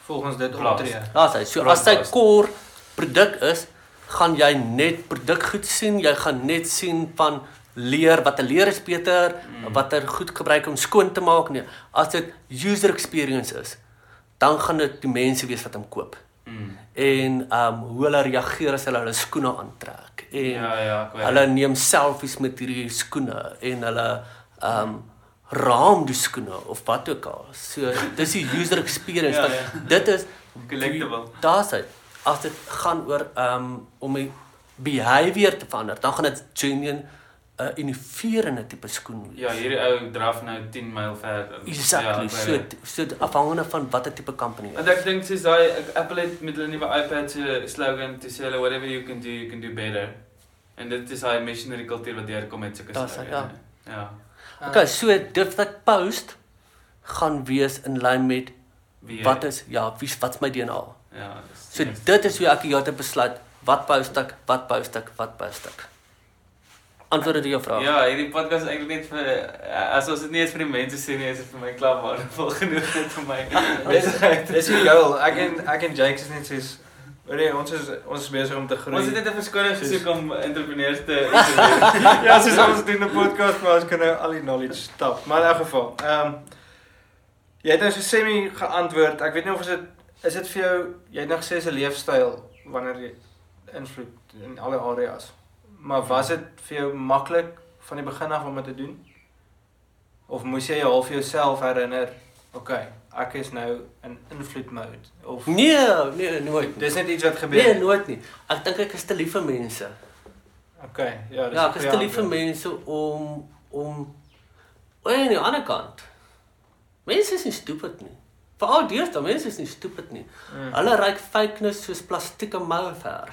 volgens dit optree. Daar's hy. So as sy core produk is, gaan jy net produkgoed sien, jy gaan net sien van leer wat 'n leer is beter, Mm. watter goed gebruik om skoon te maak nee. As dit user experience is, dan gaan dit die mense wees wat hom koop. Mm. En um hoe hulle reageer as hulle hulle skoene aantrek en Ja, ja. Hulle neem selfies met hierdie skoene en hulle um raam die skoene of wat ook al. So dis die user experience. Ja, ja. Dit is Collectible. Daar's dit. As dit gaan oor um om die behavior te verander, dan gaan dit genuine 'n uh, innoverende tipe skoen wees. Ja, hierdie ou draf nou 10 myl ver. Exactly. ek so so afhangende van watter tipe company. Want ek dink soos daai ek- Apple het met hulle nuwe iPad se slogan te sê hulle whatever you can do, you can do better. En dit is daai missionary kultuur wat deurkom met sulke slogans, ja. Ja. Okay, so dit wat ek post gaan wees in lyn met Wie wat is ja, wie's wat's my DNA. Ja, dis So dis- dit is hoe ek hier te besluit wat post ek, wat post ek, wat post ek. Antwoord dit jou vraag. Ja, hierdie podcast is eintlik net vir as ons dit nie eens vir die mense sê nie, is dit vir my klaar waardevol genoeg net vir my besigheid. Dis die goal. Ek en ek en Jakes is net soos Oor ons is ons is besig om te groei. Ons het net 'n verskoning gesoek om entrepreneurs te ja, soos ons doen 'n podcast, maar ons kan nou al die knowledge stap. Maar in elk geval, ehm um, jy het nou so semi geantwoord. Ek weet nie of is dit is dit vir jou jy het nou gesê is 'n leefstyl wanneer jy invloed in alle areas. Maar was dit vir jou maklik van die begin af om dit te doen? Of moes jy half jouself herinner, okay, ek is nou in invloed mode of Nee, nee, nooit. nie. dis net iets wat gebeur. Nee, nooit nie. Ek dink ek is te lief vir mense. Okay, ja, dis Ja, ek is te lief vir mense om om o, aan die ander kant. Mense is nie stupid nie. Veral deesdae, mense is nie stupid nie. Mm. Hulle ryk fakeness soos plastieke moue ver.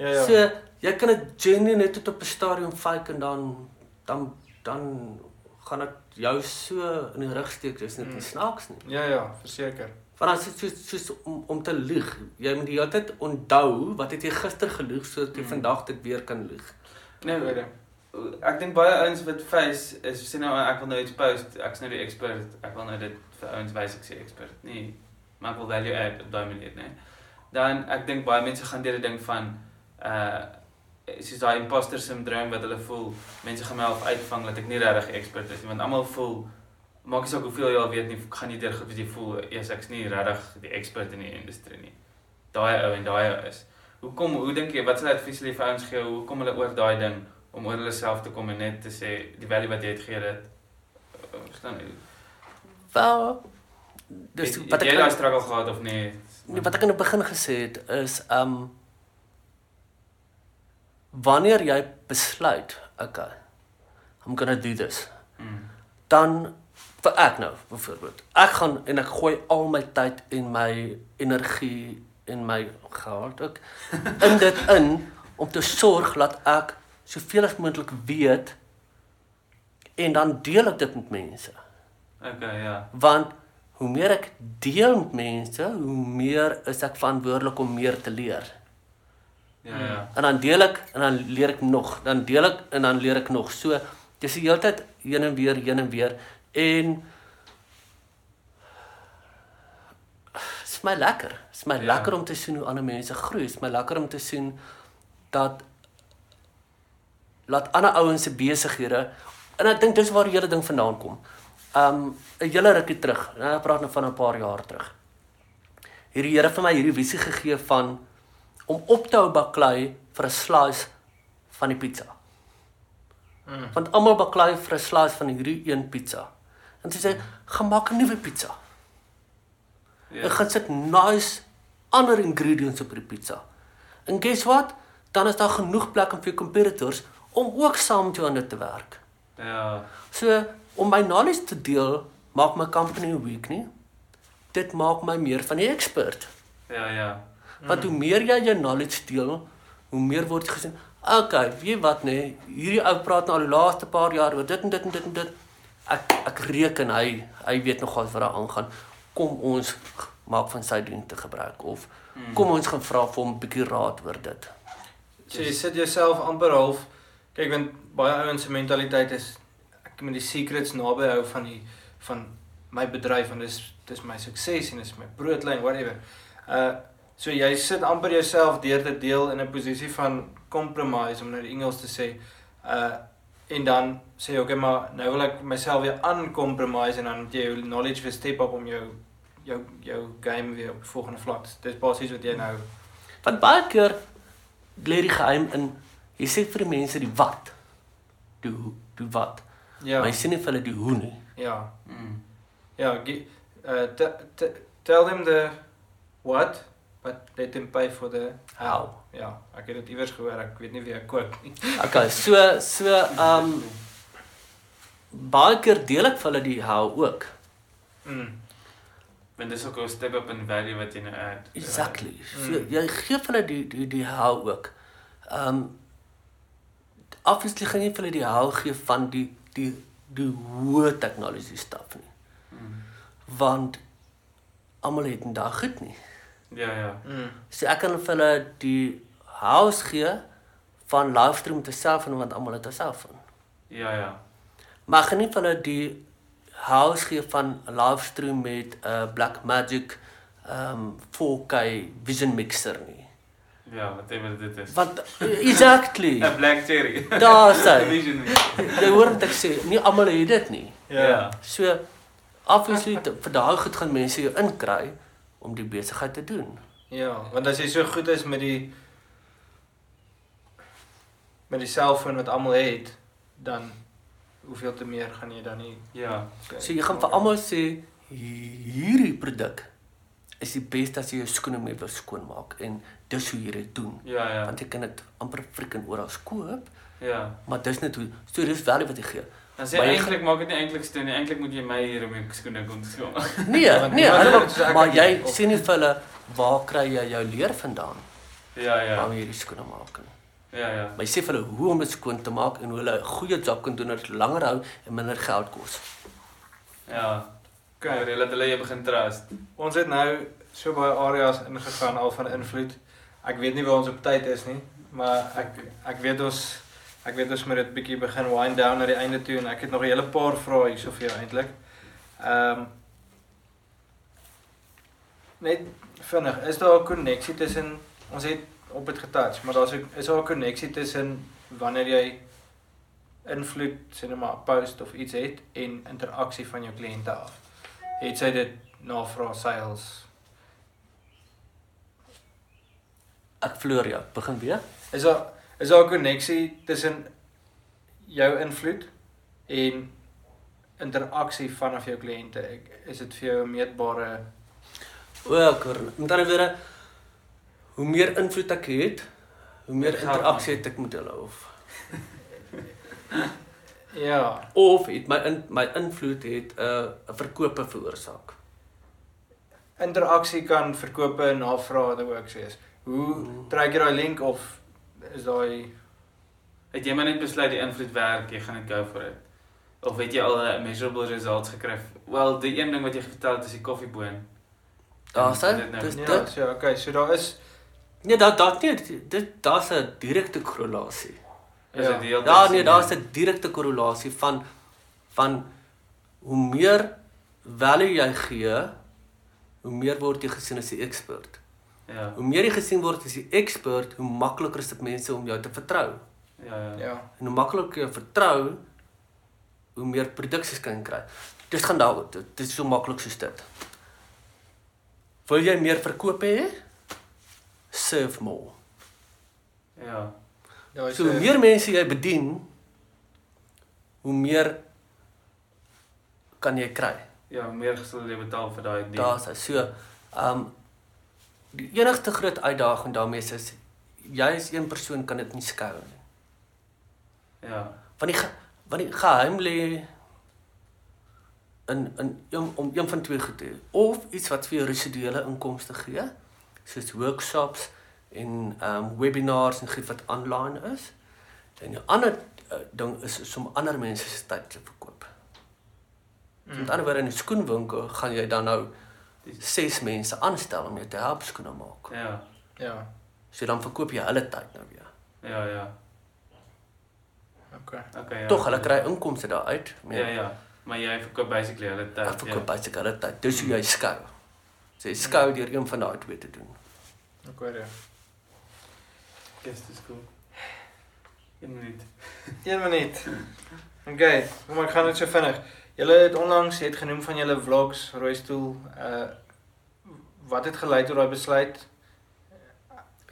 Ja, ja. So jy kan dit genuine net tot op 'n stadium fake en dan dan dan gaan ek jou so in die rug steek, dis net nie Mm. snaaks nie. Ja ja, verseker. Want as dit soos soos om om te lieg, jy moet die hele tyd onthou wat het jy gister gelieg sodat jy Mm. vandag dit weer kan lieg. Nee, Tweede. ek dink baie ouens wat face is sê nou ek wil nou iets post, ek's nou die expert, ek wil nou dit vir ouens wys ek sê expert. Nee, maar ek wil value add op daai manier, nee. Dan ek dink baie mense gaan deur die ding van uh soos daai imposter syndroom wat hulle voel, mense gaan my half uitvang dat ek nie regtig 'n expert is nie, want almal voel maak nie saak hoeveel jy al weet nie, gaan nie deur goed wat jy voel, eers ek's nie regtig die expert in die industrie nie. Daai ou en daai ou is. Hoekom hoe dink jy wat sal advies hulle vir ouens gee? Hoekom hulle oor daai ding om oor hulle self te kom en net te sê die value wat jy het gee dit uh, verstaan jy? Wel dis Het- wat het ek jy daai struggle gehad of nie? Nee, wat ek in die begin gesê het is um wanneer jy besluit, okay, I'm going to do this. Mm. Dan vir ek nou byvoorbeeld. Ek gaan en ek gooi al my tyd en my energie en my geld ook in dit in om te sorg dat ek soveel as moontlik weet en dan deel ek dit met mense. Okay, ja. Want hoe meer ek deel met mense, hoe meer is ek verantwoordelik om meer te leer. Ja, ja. En dan deel ek en dan leer ek nog, dan deel ek en dan leer ek nog. So dis die hele tyd heen en weer, heen en weer en is my lekker. Is my Ja. lekker om te sien hoe ander mense groei. Is my lekker om te sien dat laat ander ouens se besighede en ek dink dis waar die hele ding vandaan kom. Um 'n hele rukkie terug. Nou praat nou van 'n paar jaar terug. Hierdie Here vir my hierdie visie gegee van om op te hou baklei vir 'n slice van die pizza. Mm. Want almal baklei vir 'n slice van hierdie een pizza. En sy sê, "Gaan maak 'n nuwe pizza." Ja. En gaan sit nice ander ingredients op die pizza. En guess what? Dan is daar genoeg plek om vir competitors om ook saam met jou aan dit te werk. Ja. So om my knowledge te deel maak my company weak nie. Dit maak my meer van die expert. Ja, ja. Want hoe meer jy jou knowledge deel, hoe meer word jy gesien. Okay, weet wat nê? Nee, hierdie ou praat nou al die laaste paar jaar oor dit en dit en dit en dit. Ek ek reken hy hy weet nog wat daar aangaan. Kom ons maak van sy dienste gebruik of kom ons gaan vra vir hom 'n bietjie raad oor dit. So jy sit jouself amper half kyk want baie ouens se mentaliteit is ek moet die secrets naby hou van die van my bedryf en dis dis my sukses en dis my broodlyn whatever. Uh so jy sit amper jouself deur te deel in 'n posisie van compromise om nou die Engels te sê. Uh en dan sê jy okay maar nou wil ek myself weer uncompromise en dan moet jy jou knowledge weer step up om jou jou jou game weer op die volgende vlak. Dis basies wat jy nou Want baie keer lê die geheim in jy sê vir die mense die wat. Die hoe, die wat. ja. Maar jy sê nie vir hulle die hoe nie. Ja. Mm. Ja, gi- uh, t- t- tell them the what, but let them pay for the how. Ja, ek het dit iewers gehoor, ek weet nie wie ek kook nie. Okay, so so um baie keer deel ek vir hulle die how ook. Mm. Want dis ook 'n step up in value wat jy nou add. Exactly. So Mm. jy gee vir hulle die die die how ook. Um obviously gaan jy vir hulle die how gee van die die die hoë tegnologie staf nie. want almal het nie daai goed nie. Ja, ja. Mm. So ek kan vir hulle die house gee van livestream met 'n selfoon want almal het 'n selfoon. Ja, ja. Maar ek nie vir hulle die house gee van livestream met 'n uh, Blackmagic um 4K Vision mixer nie. Ja, whatever dit is. Want exactly. 'n Black cherry. Daar's hy. Vision. Jy hoor wat ek sê, nie almal het dit nie. Ja. So obviously te- vir daai goed gaan mense jou inkry om die besigheid te doen. Ja, want as jy so goed is met die met die selfoon wat almal het, dan hoeveel te meer gaan jy dan nie Ja. So jy gaan vir almal sê hierdie produk is die beste as jy jou skoene mee wil skoonmaak en dis hoe jy dit doen. Ja, ja. Want jy kan dit amper freaking oral koop, Ja. maar dis net hoe so dis value wat jy gee. Dan sê Maar jy eintlik maak dit nie eintlik steun nie. Eintlik moet jy my hier om my skoene kom skoon. Nee, want nee, hulle maar het jy sê nie vir hulle waar kry jy jou leer vandaan Ja, ja. om hierdie skoene maak nie. Ja, ja. Maar jy sê vir hulle hoe om dit skoon te maak en hoe hulle 'n goeie job kan doen dat dit langer hou en minder geld kos. Ja. Kyk, hulle laat hulle jou begin trust. Ons het nou so baie areas ingegaan al van invloed. Ek weet nie waar ons op tyd is nie, maar ek ek weet ons ek weet ons moet dit bietjie begin wind down na die einde toe en ek het nog 'n hele paar vrae hierso vir jou eintlik. Ehm um, Net vinnig, is daar 'n koneksie tussen ons het op dit getouch, maar daar's 'n is daar 'n koneksie tussen wanneer jy invloed sê net maar post of iets het en interaksie van jou kliënte af. Het sy dit navraag sales Ek verloor jou. Begin weer. Is daar is daar 'n koneksie tussen jou invloed en interaksie vanaf jou kliënte? Ek- Is dit vir jou 'n meetbare O, ek hoor. Met ander woorde, hoe meer invloed ek het, hoe meer interaksie het ek met hulle of Ja, of het my in, my invloed het 'n uh, 'n verkope veroorsaak. interaksie kan verkope en navraag dit ook wees. Hoe trek jy daai link of is daai Het jy maar net besluit die invloed werk, jy gaan net go for it. Of het jy al 'n measurable results gekry? Wel, die een ding wat jy vertel het is die koffieboon. Daar's dit. dit nou- Dis Ja, dit. so okay, so daar is Nee, dat dat nie dit daar's 'n direkte korrelasie. Is Ja. dit deel Ja, nee, daar's 'n direkte korrelasie van van hoe meer value jy gee, hoe meer word jy gesien as 'n ekspert. Ja. Hoe meer jy gesien word as 'n ekspert, hoe makliker is dit mense om jou te vertrou. Ja, ja. ja. En hoe makliker jy vertrou, hoe meer produksies kan jy kry. Dit gaan daaroor. Dit dit is so maklik soos dit. Wil jy meer verkope hê? Serve more. Ja. Is So hoe meer mense jy bedien, hoe meer kan jy kry. Ja, meer sal jy betaal vir daai ding. Daar's hy. So, um die enigste groot uitdaging daarmee is, is jy as een persoon kan dit nie skou nie. Ja. Want die want die geheim lê in in om, om een van twee goed te. Of iets wat vir jou residuele inkomste gee, soos workshops en um webinars en goed wat aanlyn is. En die ander uh, ding is, is om ander mense se tyd te verkoop. Mm. Met ander woorde in 'n skoenwinkel gaan jy dan nou ses mense aanstel om jou te help skoene maak. Ja. Ja. So dan verkoop jy hulle tyd nou weer. Ja, ja. Okay. Okay, ja. Tog hulle kry inkomste daaruit. Ja, ja. Maar jy verkoop basically hulle tyd. Ek verkoop ja. basically hulle tyd. Dis hoe jy skou. So jy skou deur een van daai twee te doen. Okay. Ja. Yes, dis cool. Een minuut. 1 minuut. Okay, kom ek gaan dit so vinnig. Julle het onlangs het genoem van julle vlogs, rooi stoel, uh wat het gelei tot daai besluit?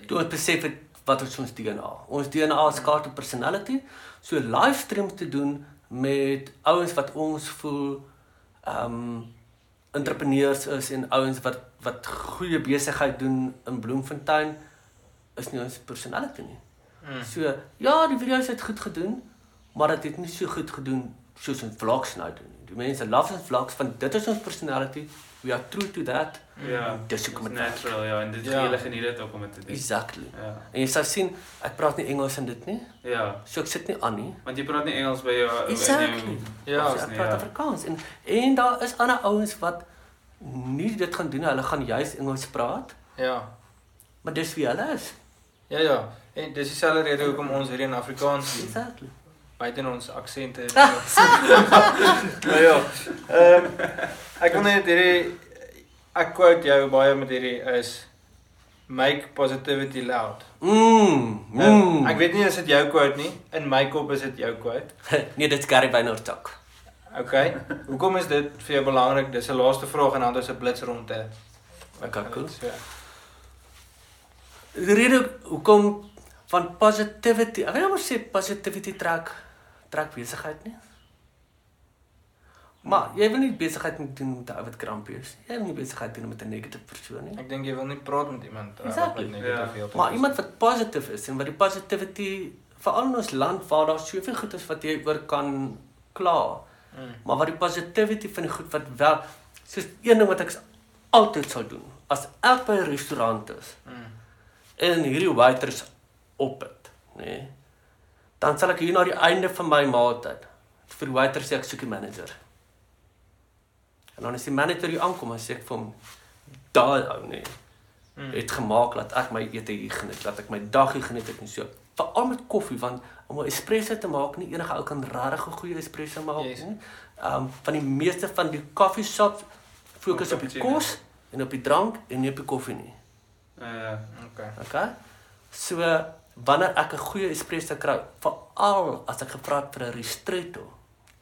Toe ons besef het wat is ons DNA. Ons DNA is kaart op personality. So livestream te doen met ouens wat ons voel um entrepreneurs is en ouens wat wat goeie besigheid doen in Bloemfontein is nie ons personality nie. Mm. So ja, die video's het goed gedoen, maar dit het nie so goed gedoen soos ons vlogs nou doen. Die mense love ons vlogs want dit is ons personality. We are true to that. Ja. Dis hoekom It's dit natural, ja, en dit Ja. julle geniet dit ook om dit te doen. Exactly. Ja. En jy sal sien, ek praat nie Engels in dit nie. Ja. So ek sit nie aan nie. Want jy praat nie Engels by jou Exactly. Ja, so ek praat ja. Afrikaans en en daar is ander ouens wat nie dit gaan doen nie. Hulle gaan juis Engels praat, Ja. maar dis wie hulle is. Ja ja. En dis dieselfde rede hoekom ons hier in Afrikaans doen. Exactly. Buite ons aksente. maar ja. Ehm ek wil net hierdie ek quote jou baie met hierdie is make positivity loud. Mm. Nou, mm. ek weet nie as dit jou quote nie. In my kop is dit jou quote. nee, dit's Gary Vaynerchuk. Okay. Hoekom is dit vir jou belangrik? Dis 'n laaste vraag en dan is 'n blits rondte. Okay, cool. So, Die rede hoekom van positivity, ek wil net maar sê positivity trek trek besigheid nie. Maar jy wil nie besigheid moet doen met 'n ou wat krampie is. Jy wil nie besigheid doen met 'n negative persoon nie. ek dink jy wil nie praat met iemand Exactly. wat net Ja. te veel. Maar iemand wat positief is en wat die positivity veral in ons land waar daar soveel goed is wat jy oor kan kla, Mm. maar wat die positivity van die goed wat wel soos een ding wat ek altyd sal doen as ek by 'n restaurant is Mm. en hierdie waiters op het, nê. Nee, dan sal ek hier na die einde van my maaltyd vir die waiter sê ek soek die manager. En dan as die manager hier aankom, dan sê ek vir hom daai ou nee Mm. het gemaak dat ek my ete hier geniet, dat ek my dag hier geniet het en so. Veral met koffie want om 'n espresso te maak, nie enige ou kan regtig 'n goeie espresso maak Yes. nie. Ehm um, van die meeste van die coffee shops fokus op die kos en op die drank en nie op die koffie nie. Ja ja. Okay. Okay? So wanneer ek 'n goeie espresso kry, veral as ek gevra het vir 'n ristretto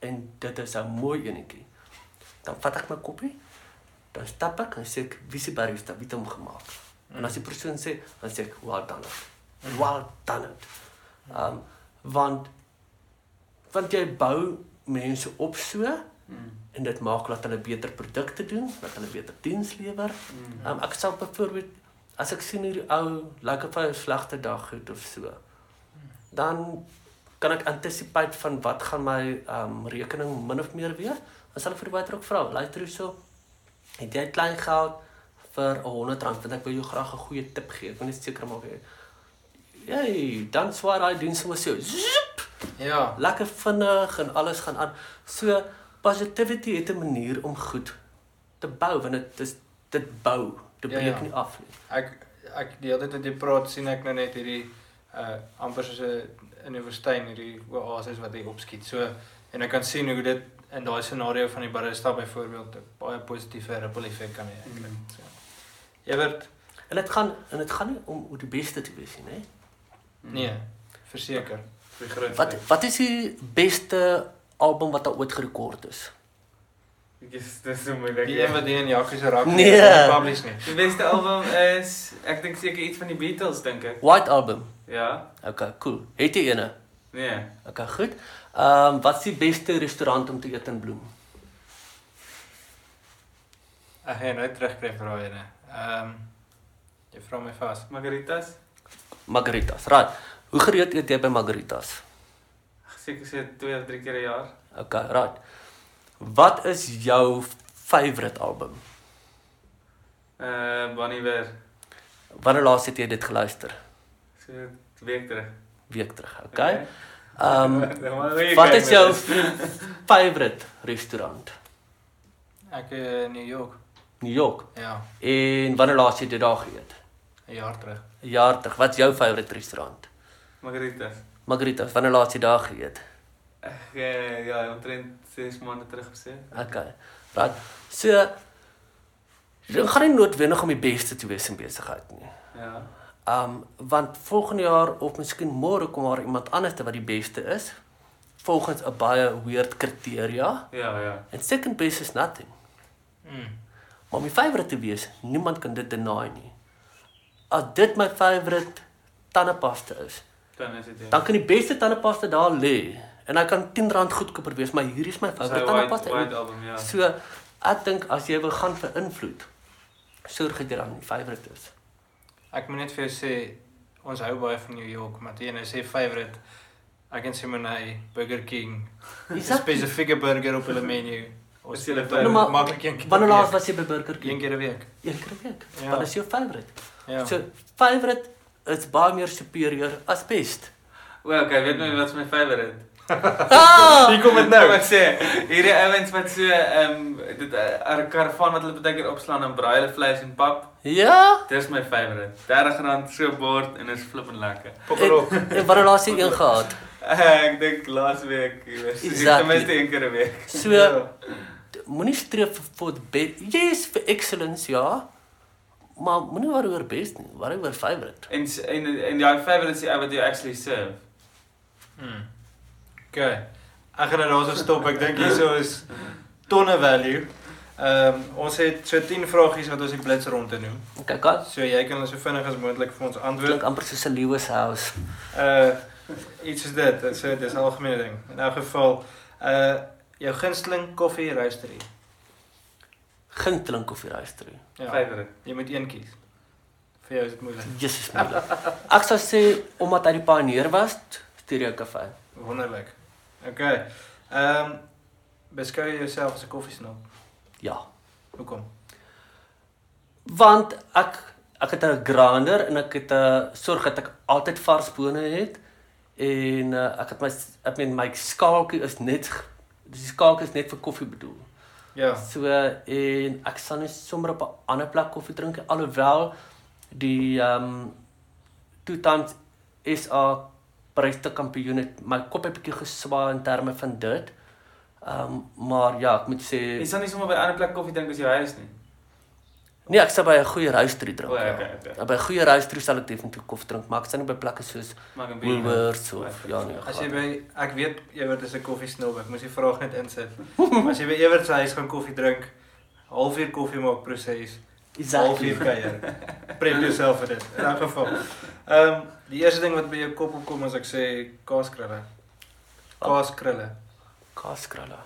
en dit is 'n mooi enetjie, dan vat ek my koppie, dan stap ek en sê ek, "Wie se barista het hom gemaak?" En as die persoon sê, dan sê ek, "Well done." it. Well done. it." Um want want jy bou mense op so Mm. en dit maak dat hulle beter produkte doen, dat hulle beter diens lewer. Mm. Um, ek sal byvoorbeeld as ek sien hierdie ou lyk of hy 'n slegte dag het of so, dan kan ek anticipate van wat gaan my um rekening min of meer wees. Dan sal ek vir die waiter ook vra, luister hierso, het jy klein geld vir 'n 100 rand want ek wil jou graag 'n goeie tip gee. Ek wil net seker maak jy Jy, dan swaar daai diens sommer so. Zoep, Ja. lekker vinnig en alles gaan aan. So positivity het 'n manier om goed te bou want dit is dit bou, dit Ja, breek ja. nie af nie. Ek ek die hele tyd wat jy praat sien ek nou net hierdie uh amper soos 'n universiteit hierdie oasis wat hy opskiet. So en ek kan sien hoe dit in daai scenario van die barista byvoorbeeld 'n baie positiewe ripple effek kan hê. ek dink. Mm. So. Evert, En dit gaan en dit gaan nie om hoe die beste te wees nie, hè? nee, verseker. Die. Wat wat is die beste album wat al ooit gerekord is? Dis dis so moeilik. Die een wat in Jackie se rak Nee. publish nie. Die beste album is ek dink seker iets van die Beatles dink ek. White Album. Ja? Okay, cool. Het jy eene? Nee. Okay, goed. Ehm um, wat is die beste restaurant om te eet in Bloem? Ek gaan nou terugkry vir daai ene. Ehm jy vra my vas. Margaritas? Margaritas. Right. Hoe gereeld eet jy by Margaritas? Seker sê 2 of 3 keer 'n jaar. Okay, right. Wat is jou favourite album? Uh Bonnie Weer. Wanneer laas het jy dit geluister? So 'n week terug. Week terug, okay? Ehm hoe jy wat is jou dit. favourite restaurant? Ek in New York. New York. Ja, En wanneer laas het jy daar geëet? 'n jaar terug. 'n Jaar terug. Wat is jou favourite restaurant? Margaritas. Margaritas. Wanneer laas jy daar geëet? Ek uh, ja, omtrent 6 maande terug gesê. Okay. Right. So jy gaan nie noodwendig om die beste te wees in besigheid nie. Ja. Um want volgende jaar of miskien môre kom daar iemand anders wat die beste is volgens 'n baie weird kriteria. Ja, ja. And second best is nothing. Mm. Maar my favourite te wees, niemand kan dit deny nie. As dit my favourite tandepasta is, Dan is dit. ja. dan kan die beste tandepasta daar lê en hy kan R10 goedkoper wees, maar hier is my favourite white album, ja. So ek dink as jy wil gaan vir invloed, sorg dat jy dan die favourite is. Ek moet net vir jou sê ons hou baie van New York, maar jy nou sê favorite. Ek kan sê my Burger King. 'n Exactly. Spesifieke burger op hulle menu. Is favourite? hom Nou, maar- maklik een keer. Wanneer laas was jy by Burger King? een keer 'n week? Een keer 'n week. Ja. Wat is jou favourite? Ja. So favourite is baie meer superieur as best. Wel, okay, weet nou wat is my favourite? Ah! Hier kom dit Nou nou. ek sê, hierdie ouens wat so ehm dit eh, 'n karavaan wat hulle baie keer opslaan en braai hulle vleis en pap. Ja. Dis my favourite. R30 so 'n bord en is flippend lekker. Popperop. En wat het laas een gehad? Ek dink laas week, jy weet, Exactly. ten minste een keer 'n week. So Ja. moenie streef vir best. Yes, vir excellence, ja. Maar moenie worry oor best nie, worry oor favorite. En en en jou favourite is die ou wat jy actually serve. Hmm. Okay. Ek gaan nou daarso stop. Ek dink hierso is tonne value. Ehm um, ons het so 10 vragies wat ons die blits rondte noem. Kyk, kan So jy kan hulle so vinnig as moontlik vir ons antwoord. klink amper soos 'n Lewis house. Uh iets is dit. Dit so dis 'n algemene ding. In elk geval uh jou gunsteling koffie roastery. Gunsteling koffie roastery. Ja. Favourite. Jy moet een kies. Vir jou is dit moeilik. Jesus my. Ek sou sê omdat hy die pioneer was, Stereo Cafe. Wonderlik. Okay. Ehm um, beskou jouself as 'n koffiesnob? Ja. Hoekom? Want ek ek het 'n grinder en ek het 'n sorg dat ek altyd vars bone het en uh, ek het my ek meen my skaaltjie is net die skaaltjie is net vir koffie bedoel. Ja. So en ek sal net sommer op 'n ander plek koffie drink alhoewel die ehm um, two times SA Parijse kampioen het my kop 'n bietjie geswaai in terme van dit. Ehm um, maar ja, ek moet sê Jy sal nie sommer by 'n ander plek koffie drink as jou huis nie. nee, ek sal by 'n goeie roastery drink. O, ja. okay, okay. By 'n goeie roastery sal ek definitief koffie drink, maar ek sal nie by plekke soos. Woolworths of ja nee. As jy by ek weet Ewert is 'n koffiesnob, ek moes die vraag net insit. As jy by Ewert se huis gaan koffie drink, halfuur koffie maak proses, nie. halfuur exactly. kuier. Prep jouself vir dit. In elk geval. Ehm um, die eerste ding wat by jou kop opkom as ek sê kaaskrulle. Kaaskrulle. Kaaskralle.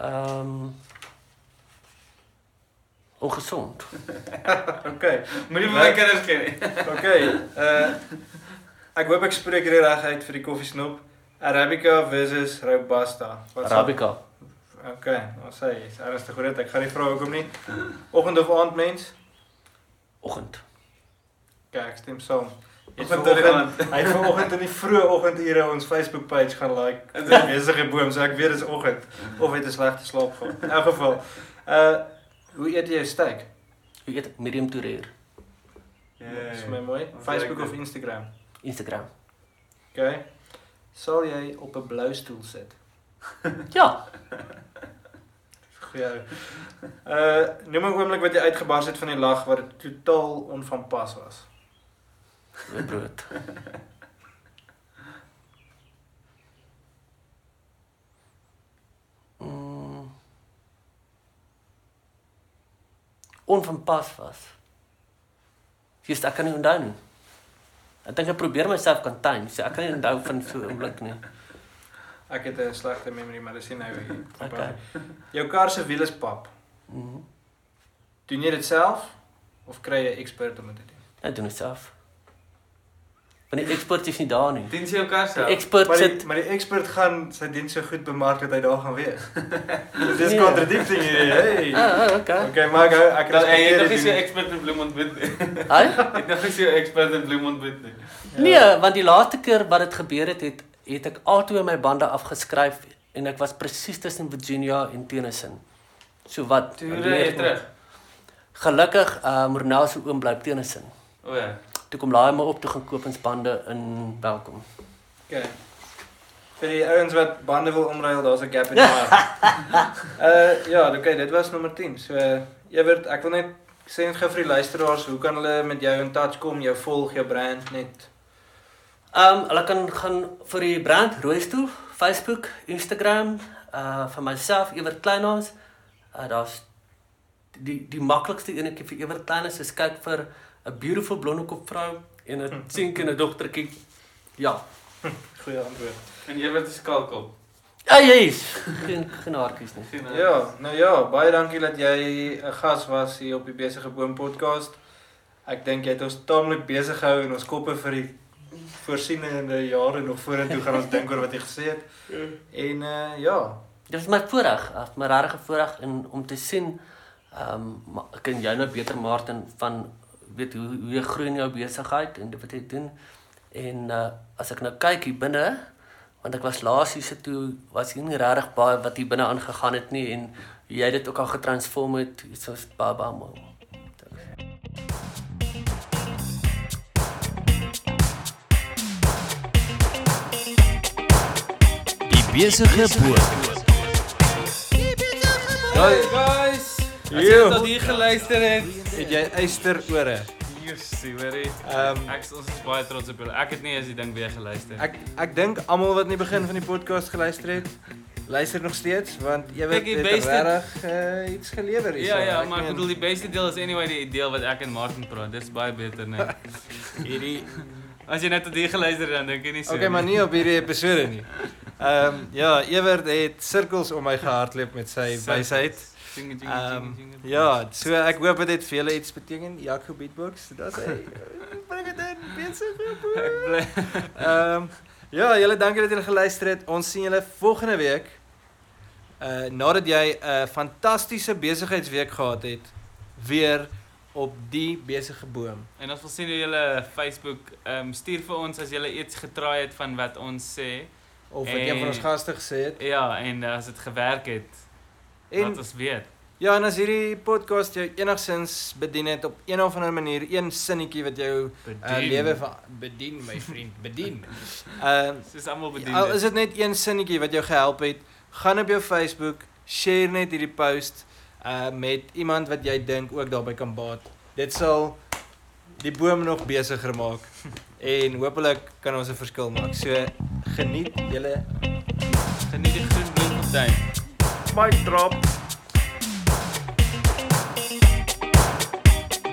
Ehm um, ongesond. Okay. Moenie vir my kinders gee nie. Okay. Uh ek hoop ek spreek dit reg uit vir die koffiesnob. Arabica versus Robusta. Wat sal- Arabica. Okay, ons sê jy's ernstig dit. Ek gaan nie vra hoekom nie. Oggend of aand mens? Oggend. Kyk, ek stem saam. Jy het vanoggend, hy het vanoggend in die vroeë oggendure ons Facebook page gaan like. Dit is besige boom, so ek weet dit is oggend of het 'n slegte slaap gehad. In elk geval, uh hoe eet jy jou steak? Ek eet ek medium to rare. Dis my mooi. Facebook of Instagram. Instagram. Okay. Sal jy op 'n blou stoel sit? Ja, Goeie. Uh noem 'n oomblik wat jy uitgebars het van die lag wat totaal onvanpas was. met brood. Mm. Onvanpas was. Dis ek kan nie onthou nie. Ek dink ek probeer myself contain, so ek kan nie onthou van so 'n oomblik nie. Ek het 'n slegte memory, maar dis nie nou hier. Okay. Jou kar se wiel is pap. Mhm. Doen jy dit self of kry jy 'n ekspert om dit te doen? Ek doen dit self. Want die expert is nie daar nie. Dien sy jou kar Die self. expert Maar die, sit maar die ekspert gaan sy diens so goed bemark dat hy daar gaan wees. Dis Nee. contradicting hier. Hey. Ah, ah, okay. Okay, maar ek ek Dan hy het nog dit. nie so expert in Bloemont bid nie. Hy? Het nog nie so expert in Bloemont bid nie. Nee, want die laaste keer wat dit gebeur het, het het ek altyd my bande afgeskryf en ek was presies tussen Virginia en Tennyson. So wat? Toe ry jy terug. Gelukkig, uh Mornel se oom bly Tennyson. O ja. Toe kom laai my op toe gaan koop ons bande in Welkom. Okay. Vir die ouens wat bande wil omruil, daar's 'n gap in die mark. uh ja, okay, dit was nommer 10. So Ewert, ek wil net sê net gou vir die luisteraars, hoe kan hulle met jou in touch kom, jou volg, jou brand net? Um hulle kan gaan vir die brand Rooistoel, Facebook, Instagram, uh vir myself Ewert Kleinhaas. Uh daar's die die maklikste enetjie vir Ewert Kleinhaas is kyk vir 'n beautiful blonde kop vrou en 'n seentjie en 'n dogtertjie. Ja. Goeie antwoord. En jy word geskalkel. Ja, jy's geen geen haartjies nie. Geen Ja, nou ja, baie dankie dat jy 'n gas was hier op die Besige Boom podcast. Ek dink jy het ons taamlik besig gehou en ons koppe vir die voorsienende jare nog vorentoe gaan ons dink oor wat jy gesê het. En uh ja, Dit is my voorreg, af my regte voorreg en om te sien ehm um, kan jou nou beter Martin van weet hoe hoe jy groei in jou besigheid en wat jy doen. En uh as ek nou kyk hier binne Want ek was laas hier se toe was hier nie regtig baie wat hier binne aangegaan het nie en jy dit ook al getransform het, dit was baie baie mooi. Besige boer. Hey guys, As jy tot hier geluister het, het jy eysterore? Jussie, hoorie. Ehm Ek is- ons is baie trots op julle. Ek het nie eens die ding weer geluister. ek ek dink almal wat in die begin van die podcast geluister het, luister nog steeds want jy weet Kyk, die dit beste- regtig uh, iets gelewer hier. Ja ja, maar ek bedoel die beste deel is anyway die deel wat ek en Martin praat. Dis baie beter, nee. hierdie As jy net tot hier geluister het, dan dink jy nie so. Okay, maar nie op hierdie episode nie. Ehm um, ja, Ewert het sirkels om my gehardloop met sy wysheid. Jingle. ja, so ek hoop dit het vir julle iets beteken. Jaco beatbox, dis hy. Bring dit in, besig. Ek bly Ehm um, ja, julle dankie dat julle geluister het. Ons sien julle volgende week. Uh nadat jy 'n fantastiese besigheidsweek gehad het, weer op die besige boom. En ons wil sien hoe julle Facebook ehm um, stuur vir ons as julle iets getraai het van wat ons sê. Of wat een van ons gaste gesê het. Ja, en as dit gewerk het, En laat ons weet. Ja, en as hierdie podcast jou enigsins bedien het op een of ander manier, een sinnetjie wat jou uh, lewe bedien, my vriend, bedien. Ehm Soos almal bedien. al is dit net een sinnetjie wat jou gehelp het, gaan op jou Facebook, share net hierdie post uh met iemand wat jy dink ook daarbey kan baat. Dit sal die boom nog besigger maak en hopelik kan ons 'n verskil maak. So geniet julle Geniet die groen bloemfontein. mic drop.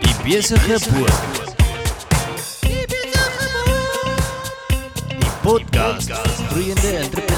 Die besige boer. Die podcast vir groeiende entrepreneurs.